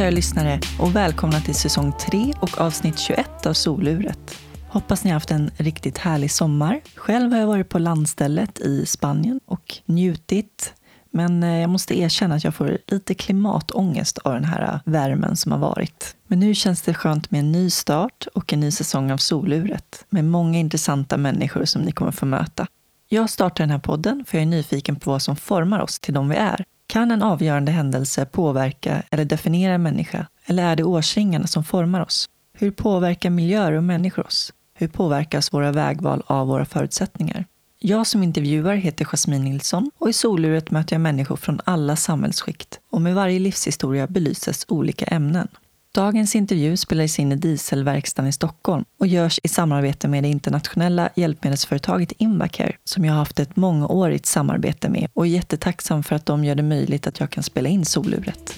Kära lyssnare och välkomna till säsong 3 och avsnitt 21 av Soluret. Hoppas ni har haft en riktigt härlig sommar. Själv har jag varit på landstället i Spanien och njutit. Men eh, jag måste erkänna att jag får lite klimatångest av den här eh, värmen som har varit. Men nu känns det skönt med en ny start och en ny säsong av Soluret med många intressanta människor som ni kommer få möta. Jag startar den här podden för jag är nyfiken på vad som formar oss till de vi är. Kan en avgörande händelse påverka eller definiera en människa? Eller är det årsringarna som formar oss? Hur påverkar miljöer och människor oss? Hur påverkas våra vägval av våra förutsättningar? Jag som intervjuar heter Jasmine Nilsson och i Soluret möter jag människor från alla samhällsskikt och med varje livshistoria belyses olika ämnen. Dagens intervju spelades in i Dieselverkstan i Stockholm och görs i samarbete med det internationella hjälpmedelsföretaget Invacare som jag har haft ett mångårigt samarbete med och är jättetacksam för att de gör det möjligt att jag kan spela in soluret.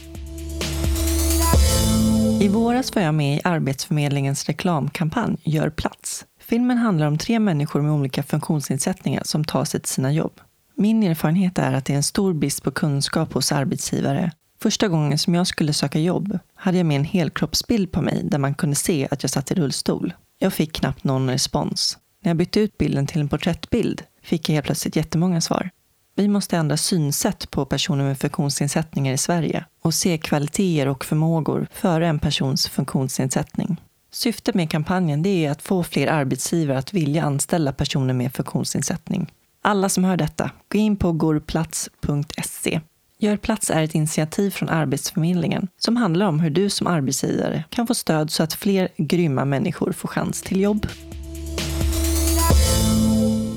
I våras var jag med i Arbetsförmedlingens reklamkampanj Gör plats. Filmen handlar om tre människor med olika funktionsnedsättningar som tar sig till sina jobb. Min erfarenhet är att det är en stor brist på kunskap hos arbetsgivare Första gången som jag skulle söka jobb hade jag med en helkroppsbild på mig där man kunde se att jag satt i rullstol. Jag fick knappt någon respons. När jag bytte ut bilden till en porträttbild fick jag helt plötsligt jättemånga svar. Vi måste ändra synsätt på personer med funktionsnedsättningar i Sverige och se kvaliteter och förmågor före en persons funktionsnedsättning. Syftet med kampanjen är att få fler arbetsgivare att vilja anställa personer med funktionsnedsättning. Alla som hör detta, gå in på gorplats.se Gör plats är ett initiativ från Arbetsförmedlingen som handlar om hur du som arbetsgivare kan få stöd så att fler grymma människor får chans till jobb.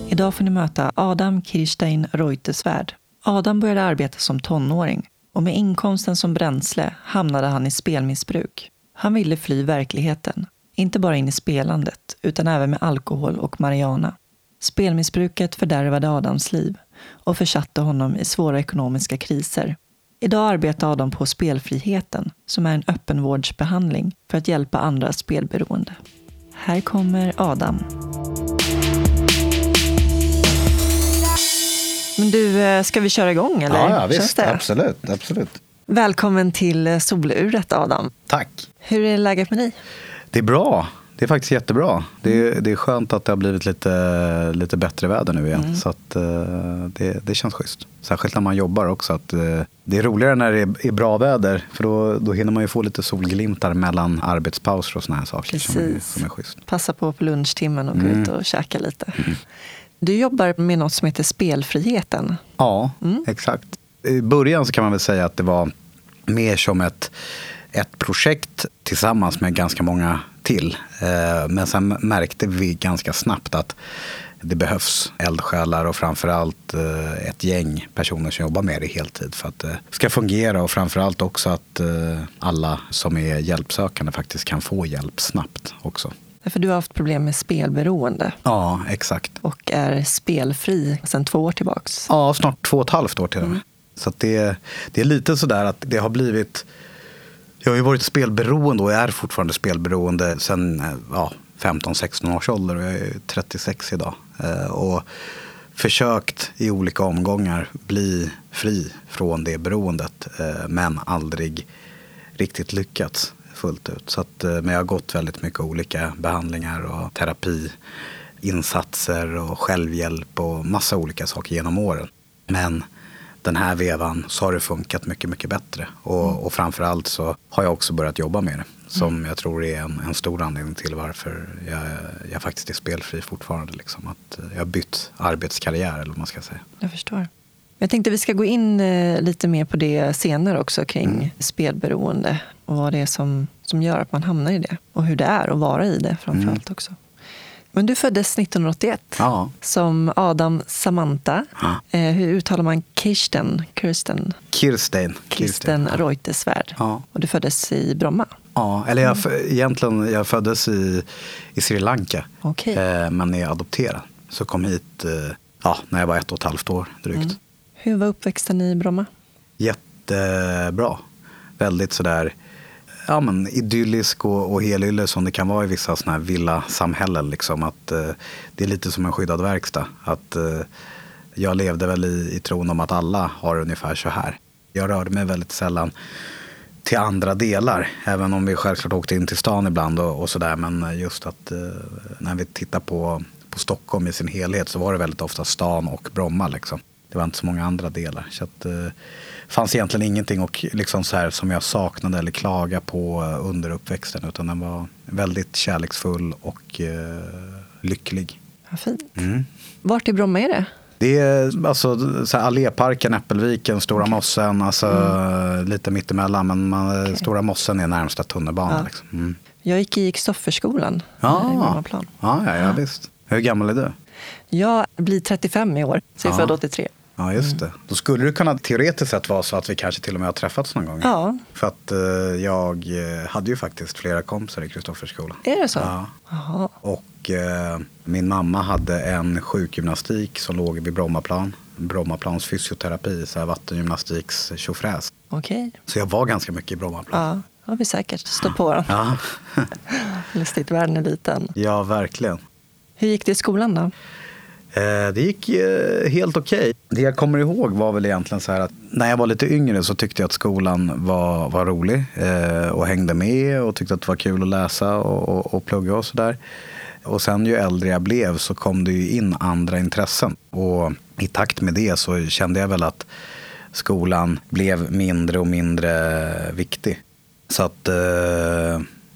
Idag får ni möta Adam Kirstein Reuterswärd. Adam började arbeta som tonåring och med inkomsten som bränsle hamnade han i spelmissbruk. Han ville fly verkligheten, inte bara in i spelandet utan även med alkohol och marijuana. Spelmissbruket fördärvade Adams liv och försatte honom i svåra ekonomiska kriser. Idag arbetar Adam på Spelfriheten, som är en öppenvårdsbehandling för att hjälpa andra spelberoende. Här kommer Adam. Men du, eh, ska vi köra igång eller? Ja, ja visst. Absolut, absolut. Välkommen till Soluret Adam. Tack. Hur är läget med dig? Det är bra. Det är faktiskt jättebra. Det är, det är skönt att det har blivit lite, lite bättre väder nu igen. Mm. Så att, uh, det, det känns schysst. Särskilt när man jobbar också. Att, uh, det är roligare när det är, bra väder. För då, då hinner man ju få lite solglimtar mellan arbetspauser och såna här saker. Precis. Som är, som är schysst. Passa på på lunchtimmen och gå mm. ut och käka lite. Mm. Du jobbar med något som heter Spelfriheten. Ja, mm. exakt. I början så kan man väl säga att det var mer som ett ett projekt tillsammans med ganska många till. Eh, men sen märkte vi ganska snabbt att det behövs eldsjälar och framförallt eh, ett gäng personer som jobbar med det heltid för att det ska fungera och framförallt också att eh, alla som är hjälpsökande faktiskt kan få hjälp snabbt också. För du har haft problem med spelberoende. Ja, exakt. Och är spelfri sedan två år tillbaks. Ja, snart två och ett halvt år till och med. Mm. Så det, det är lite sådär att det har blivit jag har ju varit spelberoende och är fortfarande spelberoende sen eh, ja, 15-16 års ålder och jag är 36 idag. Eh, och försökt i olika omgångar bli fri från det beroendet eh, men aldrig riktigt lyckats fullt ut. Så att, men jag har gått väldigt mycket olika behandlingar och terapiinsatser och självhjälp och massa olika saker genom åren. Men den här vevan så har det funkat mycket, mycket bättre. Och, mm. och framförallt så har jag också börjat jobba med det. Som mm. jag tror är en, en, stor anledning till varför jag, jag faktiskt är spelfri fortfarande. Liksom. Att jag har bytt arbetskarriär eller vad man ska säga. Jag förstår. Jag tänkte vi ska gå in eh, lite mer på det senare också kring mm. spelberoende och vad det är som, som gör att man hamnar i det. Och hur det är att vara i det framförallt mm. också. Men du föddes 1981 ja. som Adam Samantha. Ja. Eh, hur uttalar man Kirsten? Kirsten, Kirsten. Kirsten Reuterswärd. Ja. Och du föddes i Bromma? Ja, eller jag, mm. egentligen jag föddes i, i Sri Lanka. Okay. Eh, men är adopterad. Så kom hit eh, ja, när jag var ett och ett halvt år drygt. Mm. Hur var uppväxten i Bromma? Jättebra. Väldigt sådär ja, men, idyllisk och, och helylle som det kan vara i vissa såna här villasamhällen. Liksom, att, eh, det är lite som en skyddad verkstad. Att, eh, jag levde väl i, i tron om att alla har ungefär så här. Jag rörde mig väldigt sällan till andra delar. Även om vi självklart åkte in till stan ibland och, och sådär. Men just att eh, när vi tittar på, på Stockholm i sin helhet så var det väldigt ofta stan och Bromma. Liksom. Det var inte så många andra delar. Så att, eh, fanns egentligen ingenting och liksom så här, som jag saknade eller klaga på eh, under uppväxten. Utan den var väldigt kärleksfull och eh, lycklig. Vad fint. Mm. Vart i Bromma är det? Det är alltså så Alléparken, Äppelviken, Stora Mossen, alltså mm. lite mittemellan. Men man, okay. Stora Mossen är närmsta tunnelbana. Ja. Liksom. Mm. Jag gick i Kristofferskolan ja. i Brommaplan. Ja, ja, ja, visst. Hur gammal är du? Jag blir 35 i år, så jag är ja. född 83. Ja, just det. Då skulle det kunna teoretiskt sett vara så att vi kanske till och med har träffats någon gång. Ja. För att eh, jag eh, hade ju faktiskt flera kompisar i Kristofferskolan. Är det så? Ja. Aha. Och eh, min mamma hade en sjukgymnastik som låg vid Brommaplan. Brommaplans fysioterapi, så här vattengymnastiks tjofräs. Okej. Okay. Så jag var ganska mycket i Brommaplan. Ja, har vi säkert stått på varandra. Ja. Lustigt, världen är liten. Ja, verkligen. Hur gick det i skolan då? Eh, det gick eh, helt okej. Okay. Det jag kommer ihåg var väl egentligen så här att när jag var lite yngre så tyckte jag att skolan var, var rolig eh, och hängde med och tyckte att det var kul att läsa och, och, och plugga och sådär. Och sen ju äldre jag blev så kom det ju in andra intressen. Och i takt med det så kände jag väl att skolan blev mindre och mindre viktig. Så att,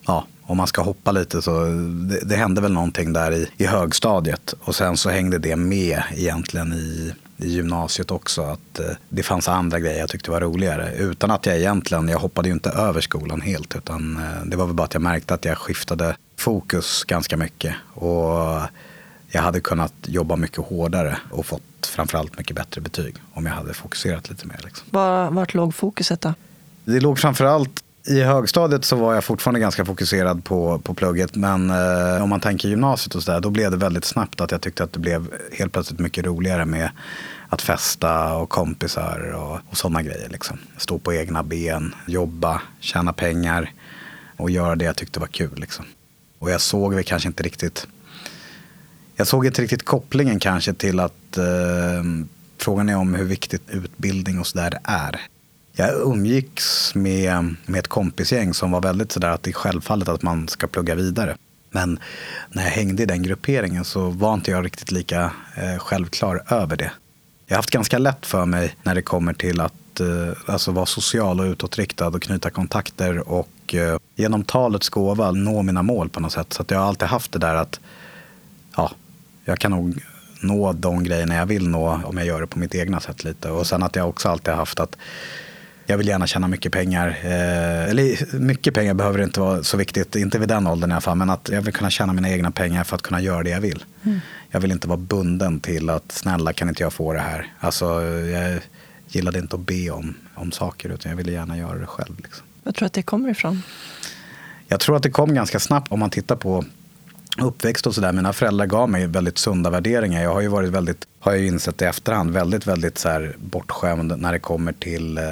ja, om man ska hoppa lite så det, det hände väl någonting där i, i högstadiet. Och sen så hängde det med egentligen i, i gymnasiet också. Att eh, det fanns andra grejer jag tyckte var roligare. Utan att jag egentligen, jag hoppade ju inte över skolan helt. Utan eh, det var väl bara att jag märkte att jag skiftade fokus ganska mycket. Och jag hade kunnat jobba mycket hårdare och fått framförallt mycket bättre betyg om jag hade fokuserat lite mer. Liksom. Var, vart låg fokuset då? Det låg framförallt i högstadiet så var jag fortfarande ganska fokuserad på, på plugget. Men eh, om man tänker gymnasiet och sådär, då blev det väldigt snabbt att jag tyckte att det blev helt plötsligt mycket roligare med att festa och kompisar och, och sådana grejer. Liksom. Stå på egna ben, jobba, tjäna pengar och göra det jag tyckte var kul. Liksom. Och jag såg väl kanske inte riktigt jag såg inte riktigt kopplingen kanske till att eh, frågan är om hur viktigt utbildning och sådär är jag umgicks med, med ett kompisgäng som var väldigt sådär att det är självfallet att man ska plugga vidare. Men när jag hängde i den grupperingen så var inte jag riktigt lika eh, självklar över det. Jag har haft ganska lätt för mig när det kommer till att eh, alltså vara social och utåtriktad och knyta kontakter och eh, genom talets gåva nå mina mål på något sätt. Så jag har alltid haft det där att ja, jag kan nog nå de grejerna jag vill nå om jag gör det på mitt egna sätt lite. Och sen att jag också alltid haft att jag vill gärna tjäna mycket pengar. Eh, eller mycket pengar behöver inte vara så viktigt, inte vid den åldern i alla fall. Men att jag vill kunna tjäna mina egna pengar för att kunna göra det jag vill. Mm. Jag vill inte vara bunden till att snälla kan inte jag få det här. Alltså, jag gillade inte att be om, om saker utan jag ville gärna göra det själv. Liksom. Jag tror att det kommer ifrån? Jag tror att det kom ganska snabbt om man tittar på uppväxt och sådär. Mina föräldrar gav mig väldigt sunda värderingar. Jag har ju varit väldigt, har jag insett i efterhand, väldigt, väldigt så här bortskämd när det kommer till eh,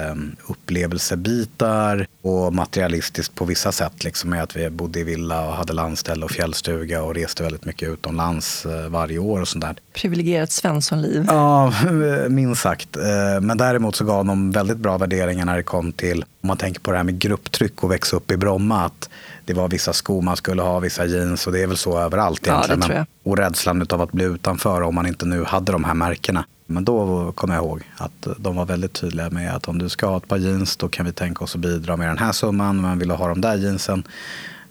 upplevelsebitar och materialistiskt på vissa sätt. Liksom med att vi bodde i villa och hade landställe och fjällstuga och reste väldigt mycket utomlands eh, varje år och sånt där. Privilegierat svenssonliv. Ja, minst sagt. Eh, men däremot så gav de väldigt bra värderingar när det kom till, om man tänker på det här med grupptryck och växa upp i Bromma. Att det var vissa skor man skulle ha, vissa jeans och det är väl så överallt egentligen. Ja, och rädslan av att bli utanför om man inte nu hade de här märkena. Men då kommer jag ihåg att de var väldigt tydliga med att om du ska ha ett par jeans då kan vi tänka oss att bidra med den här summan. Men vill du ha de där jeansen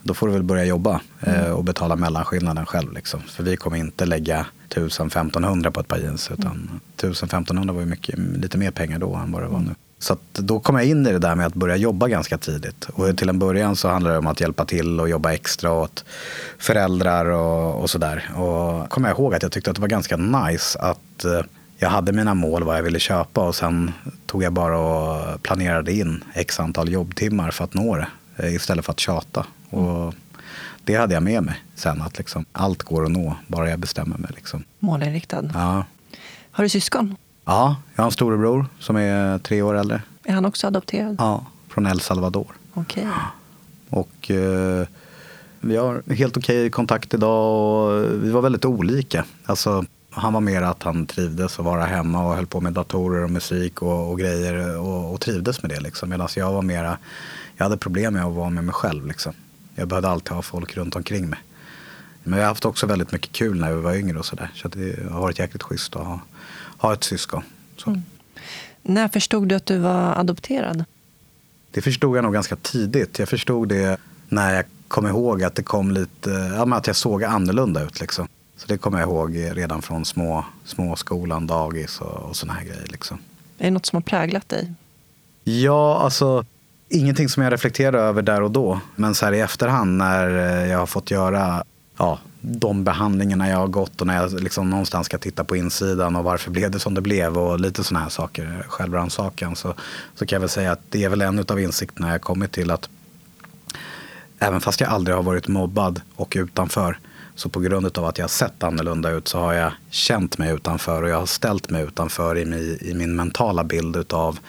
då får du väl börja jobba eh, mm. och betala mellanskillnaden själv. Liksom. För vi kommer inte lägga 1000-1500 på ett par jeans. Utan 1000-1500 var ju mycket, lite mer pengar då än vad det var nu. Så då kom jag in i det där med att börja jobba ganska tidigt. Och till en början så handlade det om att hjälpa till och jobba extra åt föräldrar och, och sådär. Och kom jag ihåg att jag tyckte att det var ganska nice att eh, jag hade mina mål vad jag ville köpa och sen tog jag bara och planerade in x antal jobbtimmar för att nå det eh, istället för att tjata. Och det hade jag med mig sen att liksom, allt går att nå bara jag bestämmer mig. Liksom. Målinriktad. Ja. Har du syskon? Ja, jag har en storebror som är tre år äldre. Är han också adopterad? Ja, från El Salvador. Okej. Okay. Och eh, vi har helt okej okay kontakt idag och vi var väldigt olika. Alltså, Han var mer att han trivdes att vara hemma och höll på med datorer och musik och, och grejer och, och, trivdes med det. Liksom. Medan jag var mera, jag hade problem med att vara med mig själv. Liksom. Jag behövde alltid ha folk runt omkring mig. Men jag har haft också väldigt mycket kul när vi var yngre och sådär. Så, så det har varit jäkligt schysst att ha, ha ett syskon. Mm. När förstod du att du var adopterad? Det förstod jag nog ganska tidigt. Jag förstod det när jag kom ihåg att det kom lite, ja, att jag såg annorlunda ut. Liksom. Så det kommer jag ihåg redan från små, småskolan, dagis och, och såna här grejer. Liksom. Är det något som har präglat dig? Ja, alltså ingenting som jag reflekterade över där och då. Men så här i efterhand när jag har fått göra ja, de behandlingarna jag har gått och när jag liksom någonstans ska titta på insidan och varför blev det som det blev och lite sådana här saker, självrannsakan. Så, så kan jag väl säga att det är väl en av insikterna jag kommit till att även fast jag aldrig har varit mobbad och utanför så på grund av att jag har sett annorlunda ut så har jag känt mig utanför och jag har ställt mig utanför i min, i min mentala bild av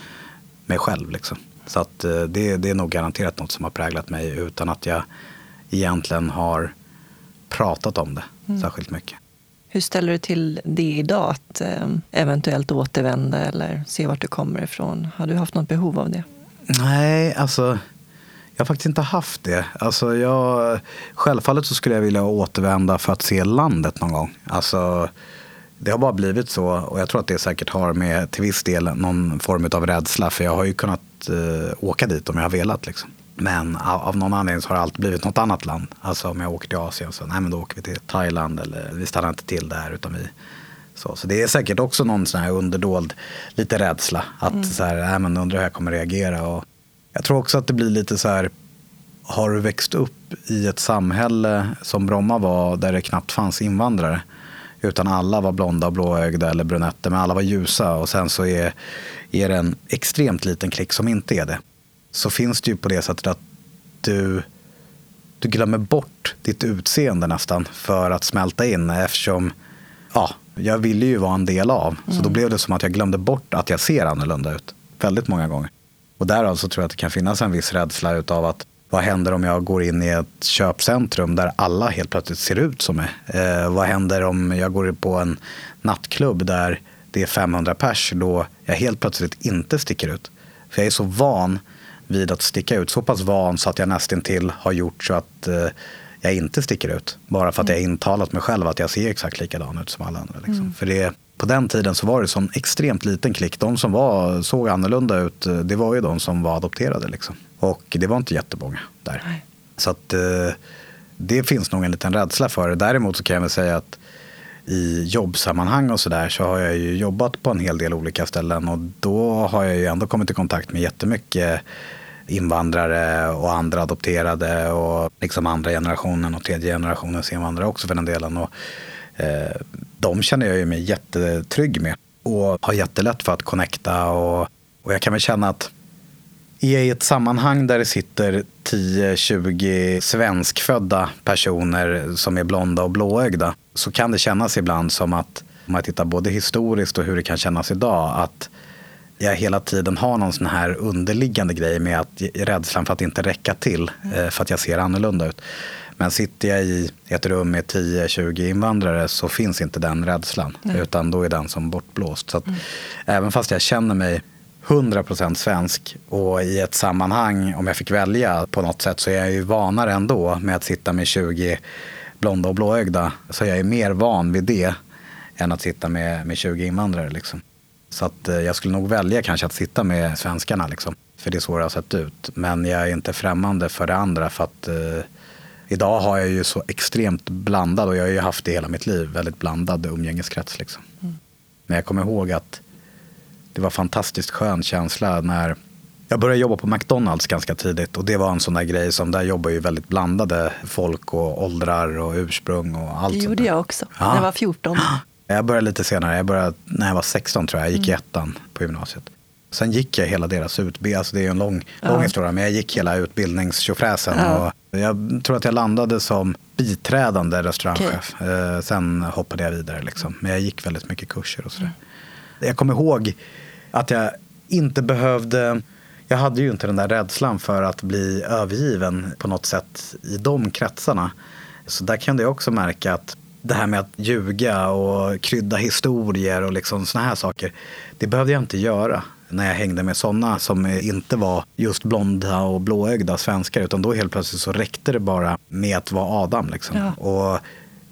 mig själv. Liksom. Så att eh, det, det är nog garanterat något som har präglat mig utan att jag egentligen har pratat om det mm. särskilt mycket. Hur ställer du till det idag, att eh, eventuellt återvända eller se vart du kommer ifrån? Har du haft något behov av det? Nej, alltså jag har faktiskt inte haft det. Alltså jag, självfallet så skulle jag vilja återvända för att se landet någon gång. Alltså, det har bara blivit så och jag tror att det säkert har med till viss del någon form av rädsla för jag har ju kunnat eh, åka dit om jag har velat. Liksom. Men av, någon anledning så har det alltid blivit något annat land. Alltså om jag åker till Asien så nej men då åker vi till Thailand eller vi stannar inte till där utan vi så, så det är säkert också någon sån här underdold lite rädsla. Att mm. så här, nej men undrar hur jag kommer reagera. Och jag tror också att det blir lite så här, har du växt upp i ett samhälle som Bromma var där det knappt fanns invandrare. Utan alla var blonda och blåögda eller brunetter, men alla var ljusa. Och sen så är, är det en extremt liten klick som inte är det så finns det ju på det sättet att du, du glömmer bort ditt utseende nästan för att smälta in eftersom ja, jag ville ju vara en del av. Så mm. då blev det som att jag glömde bort att jag ser annorlunda ut väldigt många gånger. Och där alltså tror jag att det kan finnas en viss rädsla utav att vad händer om jag går in i ett köpcentrum där alla helt plötsligt ser ut som mig? Eh, vad händer om jag går på en nattklubb där det är 500 pers då jag helt plötsligt inte sticker ut? För jag är så van vid att sticka ut. Så pass van så att jag nästintill har gjort så att eh, jag inte sticker ut. Bara för att jag intalat mig själv att jag ser exakt likadan ut som alla andra. Liksom. Mm. För det, på den tiden så var det sån extremt liten klick. De som var, såg annorlunda ut, eh, det var ju de som var adopterade. Liksom. Och det var inte jättemånga där. Nej. Så att eh, det finns nog en liten rädsla för det. Däremot så kan jag väl säga att i jobbsammanhang och sådär så har jag ju jobbat på en hel del olika ställen och då har jag ju ändå kommit i kontakt med jättemycket invandrare och andra adopterade och liksom andra generationen och tredje generationens invandrare också för den delen. Och, eh, de känner jag ju mig jättetrygg med och har jättelätt för att connecta och, och jag kan väl känna att är jag i ett sammanhang där det sitter 10-20 svenskfödda personer som är blonda och blåögda så kan det kännas ibland som att om man tittar både historiskt och hur det kan kännas idag att jag hela tiden har någon sån här underliggande grej med att rädslan för att inte räcka till eh, för att jag ser annorlunda ut. Men sitter jag i ett rum med 10-20 invandrare så finns inte den rädslan. Nej. Utan då är den som bortblåst. Så mm. Även fast jag känner mig 100% svensk och i ett sammanhang, om jag fick välja på något sätt, så är jag ju vanare ändå med att sitta med 20 blonda och blåögda. Så jag är mer van vid det än att sitta med, med 20 invandrare. Liksom. Så att, eh, jag skulle nog välja kanske att sitta med svenskarna. Liksom, för det är så det har sett ut. Men jag är inte främmande för det andra. för att eh, Idag har jag ju så extremt blandad, och jag har ju haft det hela mitt liv, väldigt blandad umgängeskrets. Liksom. Mm. Men jag kommer ihåg att det var fantastiskt skön känsla när jag började jobba på McDonalds ganska tidigt och det var en sån där grej som där jobbar ju väldigt blandade folk och åldrar och ursprung och allt Det gjorde jag också, ja. när jag var 14. Jag började lite senare, jag började när jag var 16 tror jag, jag gick i mm. ettan på gymnasiet. Sen gick jag hela deras utbildning, alltså det är en lång, ja. lång historia, men jag gick hela utbildningstjofräsen. Ja. jag tror att jag landade som biträdande restaurangchef. Okay. Eh, sen hoppade jag vidare liksom. Men jag gick väldigt mycket kurser och sådär. Mm. Jag kommer ihåg att jag inte behövde jag hade ju inte den där rädslan för att bli övergiven på något sätt i de kretsarna. Så där kunde jag också märka att det här med att ljuga och krydda historier och liksom såna här saker. Det behövde jag inte göra när jag hängde med sådana som inte var just blonda och blåögda svenskar. Utan då helt plötsligt så räckte det bara med att vara Adam. Liksom. Ja. Och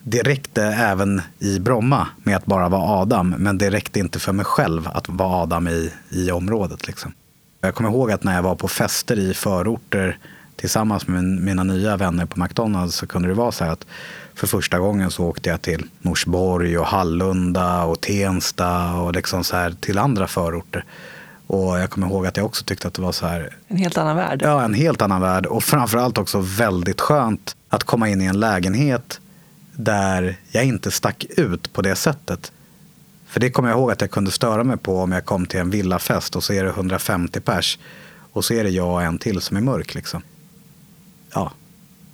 det räckte även i Bromma med att bara vara Adam. Men det räckte inte för mig själv att vara Adam i, i området. Liksom. Jag kommer ihåg att när jag var på fester i förorter tillsammans med mina nya vänner på McDonalds så kunde det vara så här att för första gången så åkte jag till Norsborg och Hallunda och Tensta och liksom så här till andra förorter. Och jag kommer ihåg att jag också tyckte att det var så här. En helt annan värld. Ja, en helt annan värld. Och framförallt också väldigt skönt att komma in i en lägenhet där jag inte stack ut på det sättet. För det kommer jag ihåg att jag kunde störa mig på om jag kom till en villafest och så är det 150 pers. Och så är det jag och en till som är mörk. Liksom. Ja,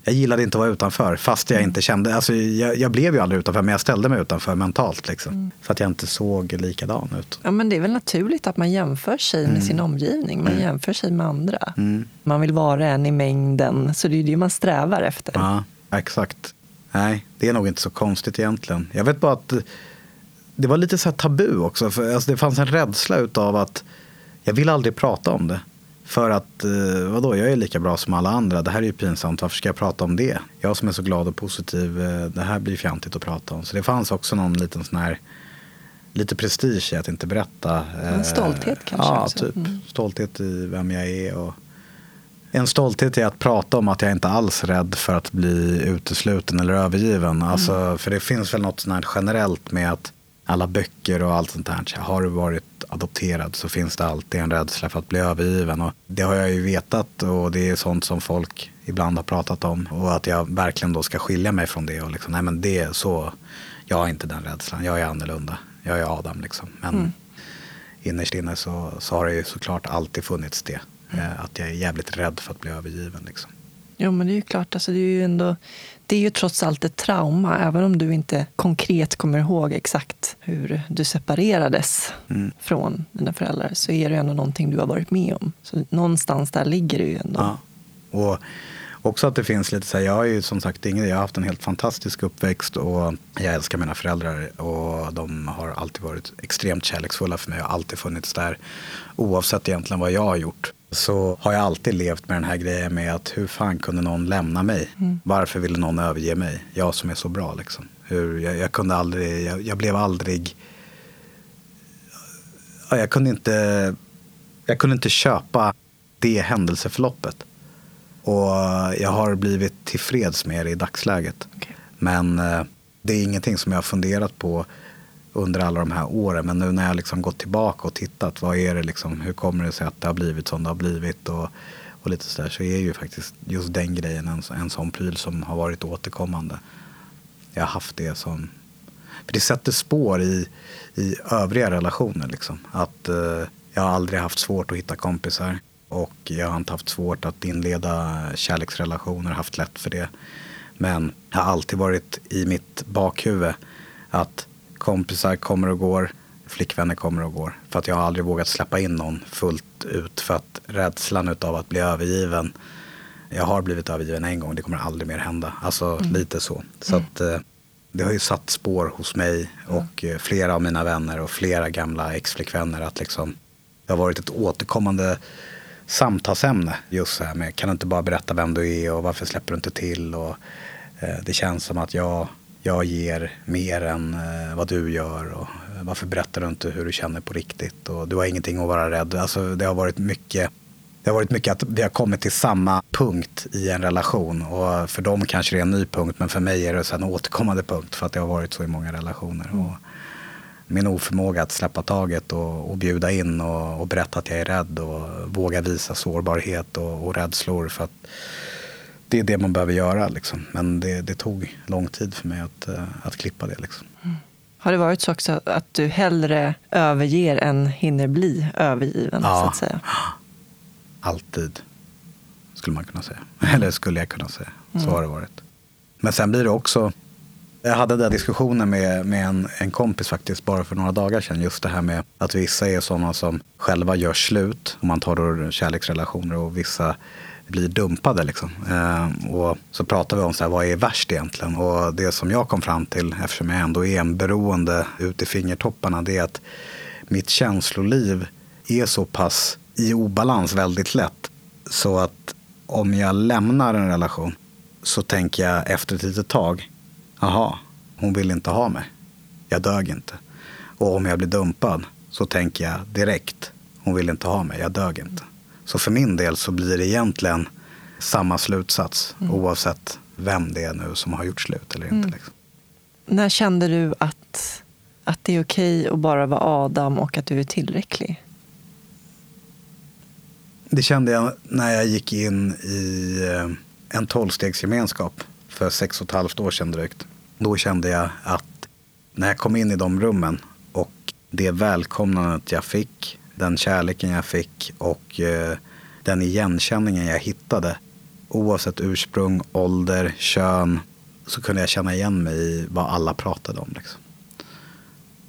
jag gillade inte att vara utanför fast jag mm. inte kände, alltså jag, jag, blev ju aldrig utanför men jag ställde mig utanför mentalt liksom. Mm. För att jag inte såg likadan ut. Ja men det är väl naturligt att man jämför sig med mm. sin omgivning, man mm. jämför sig med andra. Mm. Man vill vara en i mängden, så det är det man strävar efter. Ja, exakt. Nej, det är nog inte så konstigt egentligen. Jag vet bara att det var lite så tabu också, för alltså det fanns en rädsla utav att jag vill aldrig prata om det. För att, eh, vadå, jag är lika bra som alla andra. Det här är ju pinsamt, varför ska jag prata om det? Jag som är så glad och positiv, eh, det här blir fjantigt att prata om. Så det fanns också någon liten sån här, lite prestige i att inte berätta. En eh, stolthet kanske? Ja, också. typ. Mm. Stolthet i vem jag är. Och en stolthet i att prata om att jag inte alls är rädd för att bli utesluten eller övergiven. Mm. Alltså, för det finns väl något sånt här generellt med att alla böcker och allt sånt där. Har du varit adopterad så finns det alltid en rädsla för att bli övergiven. Och det har jag ju vetat och det är sånt som folk ibland har pratat om. Och att jag verkligen då ska skilja mig från det. Och liksom, nej men det är så, jag har inte den rädslan. Jag är annorlunda. Jag är Adam liksom. Men mm. innerst inne så, så har det ju såklart alltid funnits det. Mm. Att jag är jävligt rädd för att bli övergiven. Liksom. Jo men det är ju klart, alltså, det är ju ändå det är ju trots allt ett trauma, även om du inte konkret kommer ihåg exakt hur du separerades mm. från dina föräldrar, så är det ändå någonting du har varit med om. Så någonstans där ligger det ju ändå. Ja. Och också att det finns lite så här, jag har ju som sagt ingen, jag har haft en helt fantastisk uppväxt och jag älskar mina föräldrar och de har alltid varit extremt kärleksfulla för mig och alltid funnits där oavsett egentligen vad jag har gjort så har jag alltid levt med den här grejen med att hur fan kunde någon lämna mig? Mm. Varför ville någon överge mig? Jag som är så bra liksom. Hur, jag, jag kunde aldrig, jag, jag, blev aldrig, jag kunde inte, jag kunde inte köpa det händelseförloppet. Och jag har blivit tillfreds med det i dagsläget. Okay. Men eh, det är ingenting som jag har funderat på under alla de här åren. Men nu när jag liksom gått tillbaka och tittat, vad är det liksom, hur kommer det sig att det har blivit som det har blivit och, och lite sådär, så är ju faktiskt just den grejen en, en sån pryl som har varit återkommande. Jag har haft det som, för det sätter spår i, i övriga relationer liksom. Att eh, jag har aldrig haft svårt att hitta kompisar och jag har inte haft svårt att inleda kärleksrelationer, haft lätt för det. Men det har alltid varit i mitt bakhuvud att kompisar kommer och går, flickvänner kommer och går. För att jag har aldrig vågat släppa in någon fullt ut för att rädslan av att bli övergiven. Jag har blivit övergiven en gång, det kommer aldrig mer hända. Alltså mm. lite så. Så mm. att eh, det har ju satt spår hos mig och mm. flera av mina vänner och flera gamla exflickvänner att liksom det har varit ett återkommande samtalsämne just så här med kan du inte bara berätta vem du är och varför släpper du inte till och eh, det känns som att jag jag ger mer än eh, vad du gör och eh, varför berättar du inte hur du känner på riktigt och du har ingenting att vara rädd. Alltså det har varit mycket det har varit mycket att vi har kommit till samma punkt i en relation och för dem kanske det är en ny punkt men för mig är det en återkommande punkt för att det har varit så i många relationer. Mm. Och min oförmåga att släppa taget och, och bjuda in och, och, berätta att jag är rädd och våga visa sårbarhet och, och rädslor för att det är det man behöver göra. Liksom. Men det, det, tog lång tid för mig att, uh, att klippa det. Liksom. Mm. Har det varit så också att du hellre överger än hinner bli övergiven? Ja, så att säga? alltid. Skulle man kunna säga. Eller skulle jag kunna säga. Så mm. har det varit. Men sen blir det också jag hade den diskussionen med, med en, en kompis faktiskt bara för några dagar sedan. Just det här med att vissa är sådana som själva gör slut. Om man tar då kärleksrelationer och vissa blir dumpade. Liksom. Eh, och så pratar vi om så här, vad är värst egentligen. Och det som jag kom fram till, eftersom jag ändå är en beroende ut i fingertopparna, det är att mitt känsloliv är så pass i obalans väldigt lätt. Så att om jag lämnar en relation så tänker jag efter ett litet tag, jaha, hon vill inte ha mig. Jag dög inte. Och om jag blir dumpad så tänker jag direkt, hon vill inte ha mig, jag dög inte. Så för min del så blir det egentligen samma slutsats mm. oavsett vem det är nu som har gjort slut eller inte. Mm. Liksom. När kände du att, att det är okej att bara vara Adam och att du är tillräcklig? Det kände jag när jag gick in i eh, en tolvstegsgemenskap för sex och ett halvt år sedan drygt. Då kände jag att när jag kom in i de rummen och det välkomnandet jag fick, den kärleken jag fick och eh, den igenkänningen jag hittade. Oavsett ursprung, ålder, kön så kunde jag känna igen mig i vad alla pratade om. Liksom.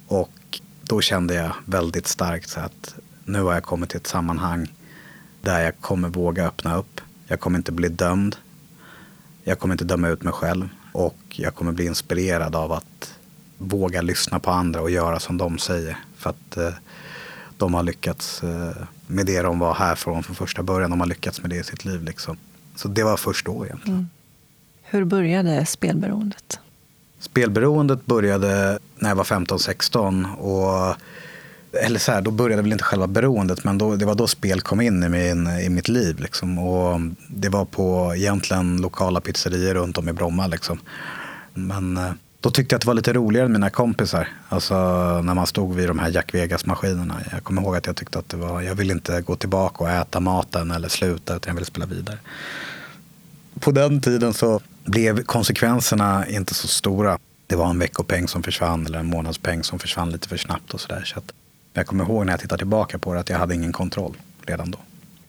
Och då kände jag väldigt starkt så att nu har jag kommit till ett sammanhang där jag kommer våga öppna upp. Jag kommer inte bli dömd. Jag kommer inte döma ut mig själv. Och jag kommer bli inspirerad av att våga lyssna på andra och göra som de säger. För att eh, de har lyckats eh, med det de var här från, från första början. De har lyckats med det i sitt liv. Liksom. Så det var först då egentligen. Mm. Hur började spelberoendet? Spelberoendet började när jag var 15-16. Och eller så här, då började väl inte själva beroendet, men då, det var då spel kom in i, min, i mitt liv. Liksom. Och det var på egentligen lokala pizzerior runt om i Bromma. Liksom. Men eh, då tyckte jag att det var lite roligare än mina kompisar. Alltså när man stod vid de här Jack Vegas-maskinerna. Jag kommer ihåg att jag tyckte att det var, jag ville inte gå tillbaka och äta maten eller sluta, utan jag ville spela vidare. På den tiden så blev konsekvenserna inte så stora. Det var en veckopeng som försvann eller en månadspeng som försvann lite för snabbt och sådär. Så att jag kommer ihåg när jag tittar tillbaka på det att jag hade ingen kontroll redan då.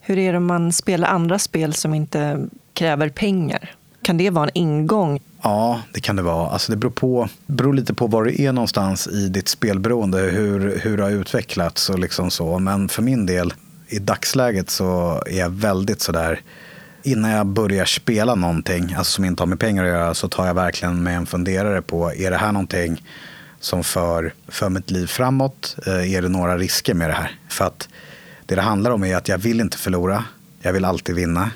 Hur är det om man spelar andra spel som inte kräver pengar? Kan det vara en ingång? Ja, det kan det vara. Alltså det beror, på, beror lite på var du är någonstans i ditt spelberoende, hur, hur det har utvecklats och liksom så. Men för min del, i dagsläget så är jag väldigt sådär, innan jag börjar spela någonting, alltså som inte har med pengar att göra, så tar jag verkligen med en funderare på, är det här någonting som för, för mitt liv framåt? Eh, är det några risker med det här? För att det det handlar om är att jag vill inte förlora. Jag vill alltid vinna.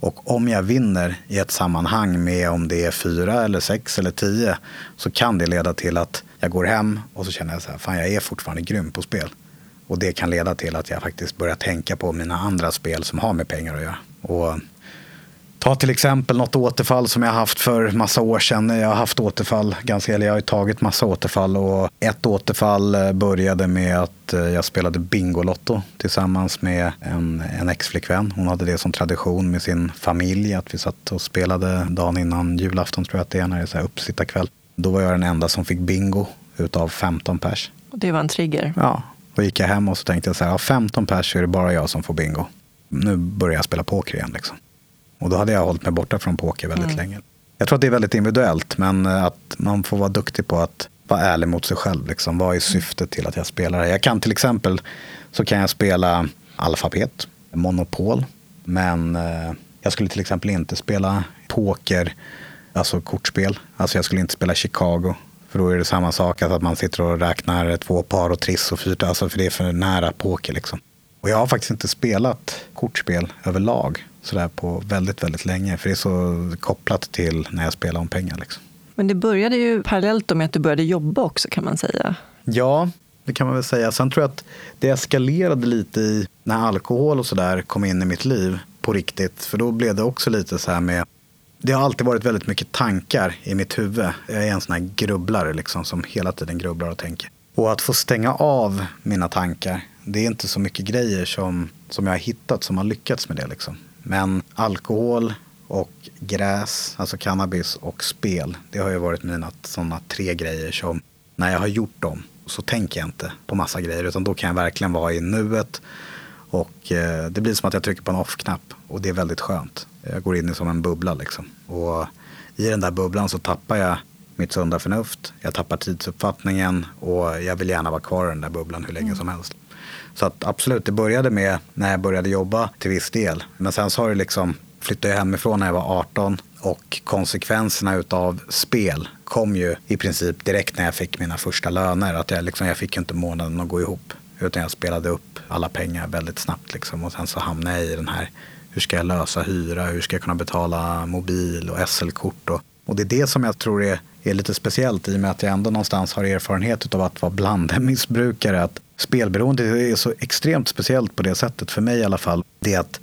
Och om jag vinner i ett sammanhang med om det är fyra eller sex eller tio så kan det leda till att jag går hem och så känner jag så här, fan jag är fortfarande grym på spel. Och det kan leda till att jag faktiskt börjar tänka på mina andra spel som har med pengar att göra. Och Ta till exempel något återfall som jag haft för massa år sedan. Jag har haft återfall, ganska, eller jag har tagit massa återfall. Och ett återfall eh, började med att eh, jag spelade Bingolotto tillsammans med en, en ex-flickvän. Hon hade det som tradition med sin familj, att vi satt och spelade dagen innan julafton tror jag att det är, när det är uppsittarkväll. Då var jag den enda som fick bingo utav 15 pers. Och det var en trigger? Ja, då gick jag hem och så tänkte jag så här, av 15 pers är det bara jag som får bingo. Nu börjar jag spela poker igen liksom. Och då hade jag hållit mig borta från poker väldigt mm. länge. Jag tror att det är väldigt individuellt, men eh, att man får vara duktig på att vara ärlig mot sig själv. Liksom. Vad är mm. syftet till att jag spelar? Jag kan till exempel så kan jag spela alfabet, monopol, men eh, jag skulle till exempel inte spela poker, alltså kortspel. Alltså jag skulle inte spela Chicago. För då är det samma sak, att man sitter och räknar två par och triss och fyra, alltså för det är för nära poker. Liksom. Och jag har faktiskt inte spelat kortspel överlag sådär på väldigt, väldigt länge. För det är så kopplat till när jag spelar om pengar. Liksom. Men det började ju parallellt med att du började jobba också kan man säga. Ja, det kan man väl säga. Sen tror jag att det eskalerade lite i när alkohol och sådär kom in i mitt liv på riktigt. För då blev det också lite så här med det har alltid varit väldigt mycket tankar i mitt huvud. Jag är en sån här grubblare liksom, som hela tiden grubblar och tänker. Och att få stänga av mina tankar, det är inte så mycket grejer som, som jag har hittat som har lyckats med det. Liksom. Men alkohol och gräs, alltså cannabis och spel, det har ju varit mina sådana tre grejer som när jag har gjort dem så tänker jag inte på massa grejer utan då kan jag verkligen vara i nuet och eh, det blir som att jag trycker på en off-knapp och det är väldigt skönt. Jag går in i som en bubbla liksom. Och i den där bubblan så tappar jag mitt sunda förnuft, jag tappar tidsuppfattningen och jag vill gärna vara kvar i den där bubblan hur länge mm. som helst. Så att absolut, det började med när jag började jobba till viss del. Men sen så har det liksom, flyttade jag hemifrån när jag var 18 och konsekvenserna utav spel kom ju i princip direkt när jag fick mina första löner. Att jag, liksom, jag fick ju inte månaden att gå ihop. Utan jag spelade upp alla pengar väldigt snabbt. Liksom. Och sen så hamnade jag i den här, hur ska jag lösa hyra? Hur ska jag kunna betala mobil och SL-kort? Och, och det är det som jag tror är, är lite speciellt i och med att jag ändå någonstans har erfarenhet av att vara blandmissbrukare. Att spelberoende är så extremt speciellt på det sättet, för mig i alla fall. Det att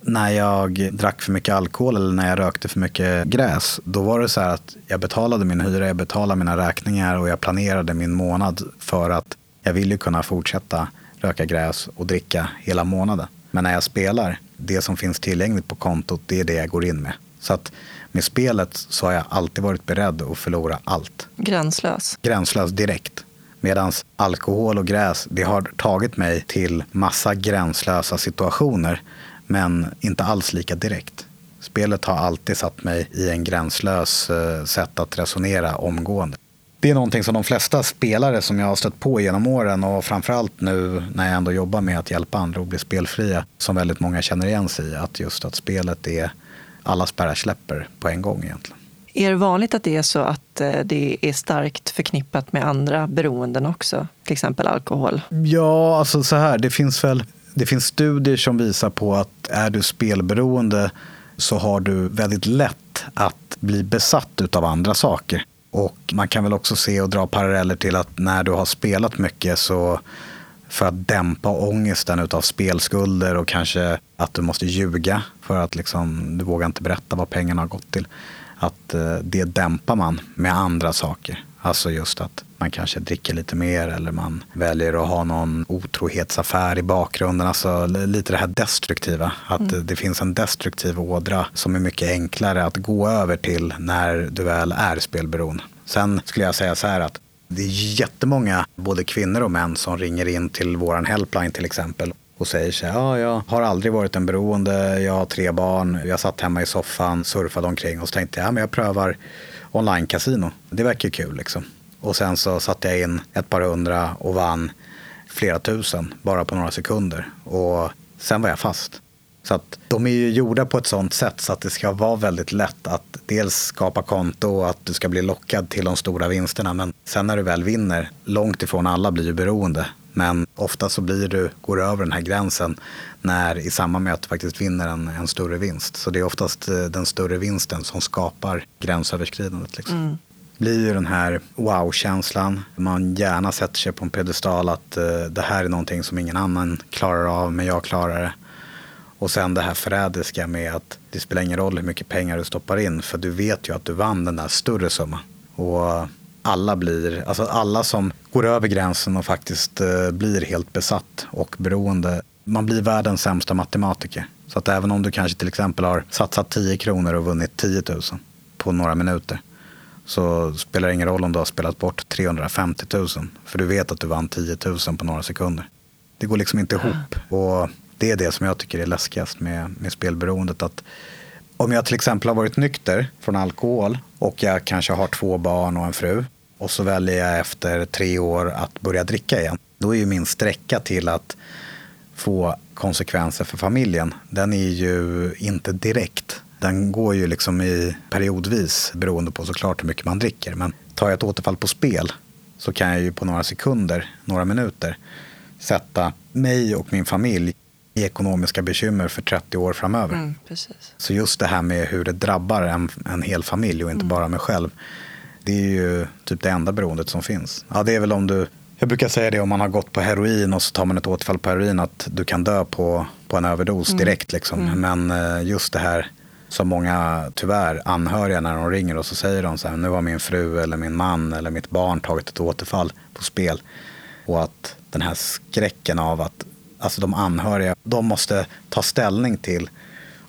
när jag drack för mycket alkohol eller när jag rökte för mycket gräs, då var det så här att jag betalade min hyra, jag betalade mina räkningar och jag planerade min månad för att jag ville kunna fortsätta röka gräs och dricka hela månaden. Men när jag spelar, det som finns tillgängligt på kontot, det är det jag går in med. Så att med spelet så har jag alltid varit beredd att förlora allt. Gränslös? Gränslös direkt. Medan alkohol och gräs, det har tagit mig till massa gränslösa situationer men inte alls lika direkt. Spelet har alltid satt mig i en gränslös eh, sätt att resonera omgående. Det är någonting som de flesta spelare som jag har stött på genom åren och framförallt nu när jag ändå jobbar med att hjälpa andra att bli spelfria som väldigt många känner igen sig i. Att just att spelet är alla spärrar släpper på en gång egentligen. Är det vanligt att det är så att eh, det är starkt förknippat med andra beroenden också? Till exempel alkohol? Ja, alltså så här, det finns väl det finns studier som visar på att är du spelberoende så har du väldigt lätt att bli besatt av andra saker. Och man kan väl också se och dra paralleller till att när du har spelat mycket så för att dämpa ångesten av spelskulder och kanske att du måste ljuga för att liksom, du vågar inte berätta vad pengarna har gått till. Att eh, det dämpar man med andra saker. Alltså just att man kanske dricker lite mer eller man väljer att ha någon otrohetsaffär i bakgrunden. Alltså lite det här destruktiva. Att mm. det finns en destruktiv ådra som är mycket enklare att gå över till när du väl är spelberoende. Sen skulle jag säga så här att det är jättemånga, både kvinnor och män, som ringer in till våran helpline till exempel och säger så här, ja, jag har aldrig varit en beroende, jag har tre barn, jag satt hemma i soffan, surfade omkring och så tänkte jag, ja, men jag prövar online-casino. Det verkar kul liksom. Och sen så satte jag in ett par hundra och vann flera tusen bara på några sekunder. Och sen var jag fast. Så att de är ju gjorda på ett sånt sätt så att det ska vara väldigt lätt att dels skapa konto och att du ska bli lockad till de stora vinsterna. Men sen när du väl vinner, långt ifrån alla blir ju beroende. Men ofta så blir du, går du över den här gränsen när i att du faktiskt vinner en, en större vinst. Så det är oftast eh, den större vinsten som skapar gränsöverskridandet. Liksom. Mm blir ju den här wow-känslan. Man gärna sätter sig på en pedestal att uh, det här är någonting som ingen annan klarar av, men jag klarar det. Och sen det här förrädiska med att det spelar ingen roll hur mycket pengar du stoppar in, för du vet ju att du vann den där större summan. Och alla blir, alltså alla som går över gränsen och faktiskt eh, blir helt besatt och beroende, man blir världens sämsta matematiker. Så att även om du kanske till exempel har satsat 10 kronor och vunnit 10 000 på några minuter så spelar det ingen roll om du har spelat bort 350 000. För du vet att du vann 10 000 på några sekunder. Det går liksom inte ihop. Och det är det som jag tycker är läskigast med, med spelberoendet. Att om jag till exempel har varit nykter från alkohol och jag kanske har två barn och en fru och så väljer jag efter tre år att börja dricka igen. Då är ju min sträcka till att få konsekvenser för familjen, den är ju inte direkt. Den går ju liksom i periodvis beroende på såklart hur mycket man dricker. Men tar jag ett återfall på spel så kan jag ju på några sekunder, några minuter sätta mig och min familj i ekonomiska bekymmer för 30 år framöver. Mm, så just det här med hur det drabbar en, en hel familj och inte mm. bara mig själv. Det är ju typ det enda beroendet som finns. Ja, det är väl om du jag brukar säga det om man har gått på heroin och så tar man ett återfall på heroin att du kan dö på, på en överdos mm. direkt. Liksom. Mm. Men eh, just det här som många tyvärr anhöriga när de ringer och så säger de så här, nu har min fru eller min man eller mitt barn tagit ett återfall på spel. Och att den här skräcken av att alltså de anhöriga, de måste ta ställning till,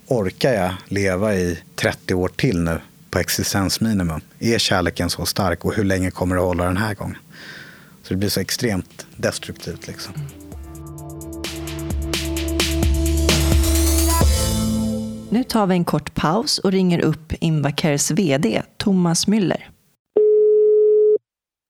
orkar jag leva i 30 år till nu på existensminimum? Är kärleken så stark och hur länge kommer det hålla den här gången? Så det blir så extremt destruktivt liksom. Nu tar vi en kort paus och ringer upp Invacares VD Thomas Müller.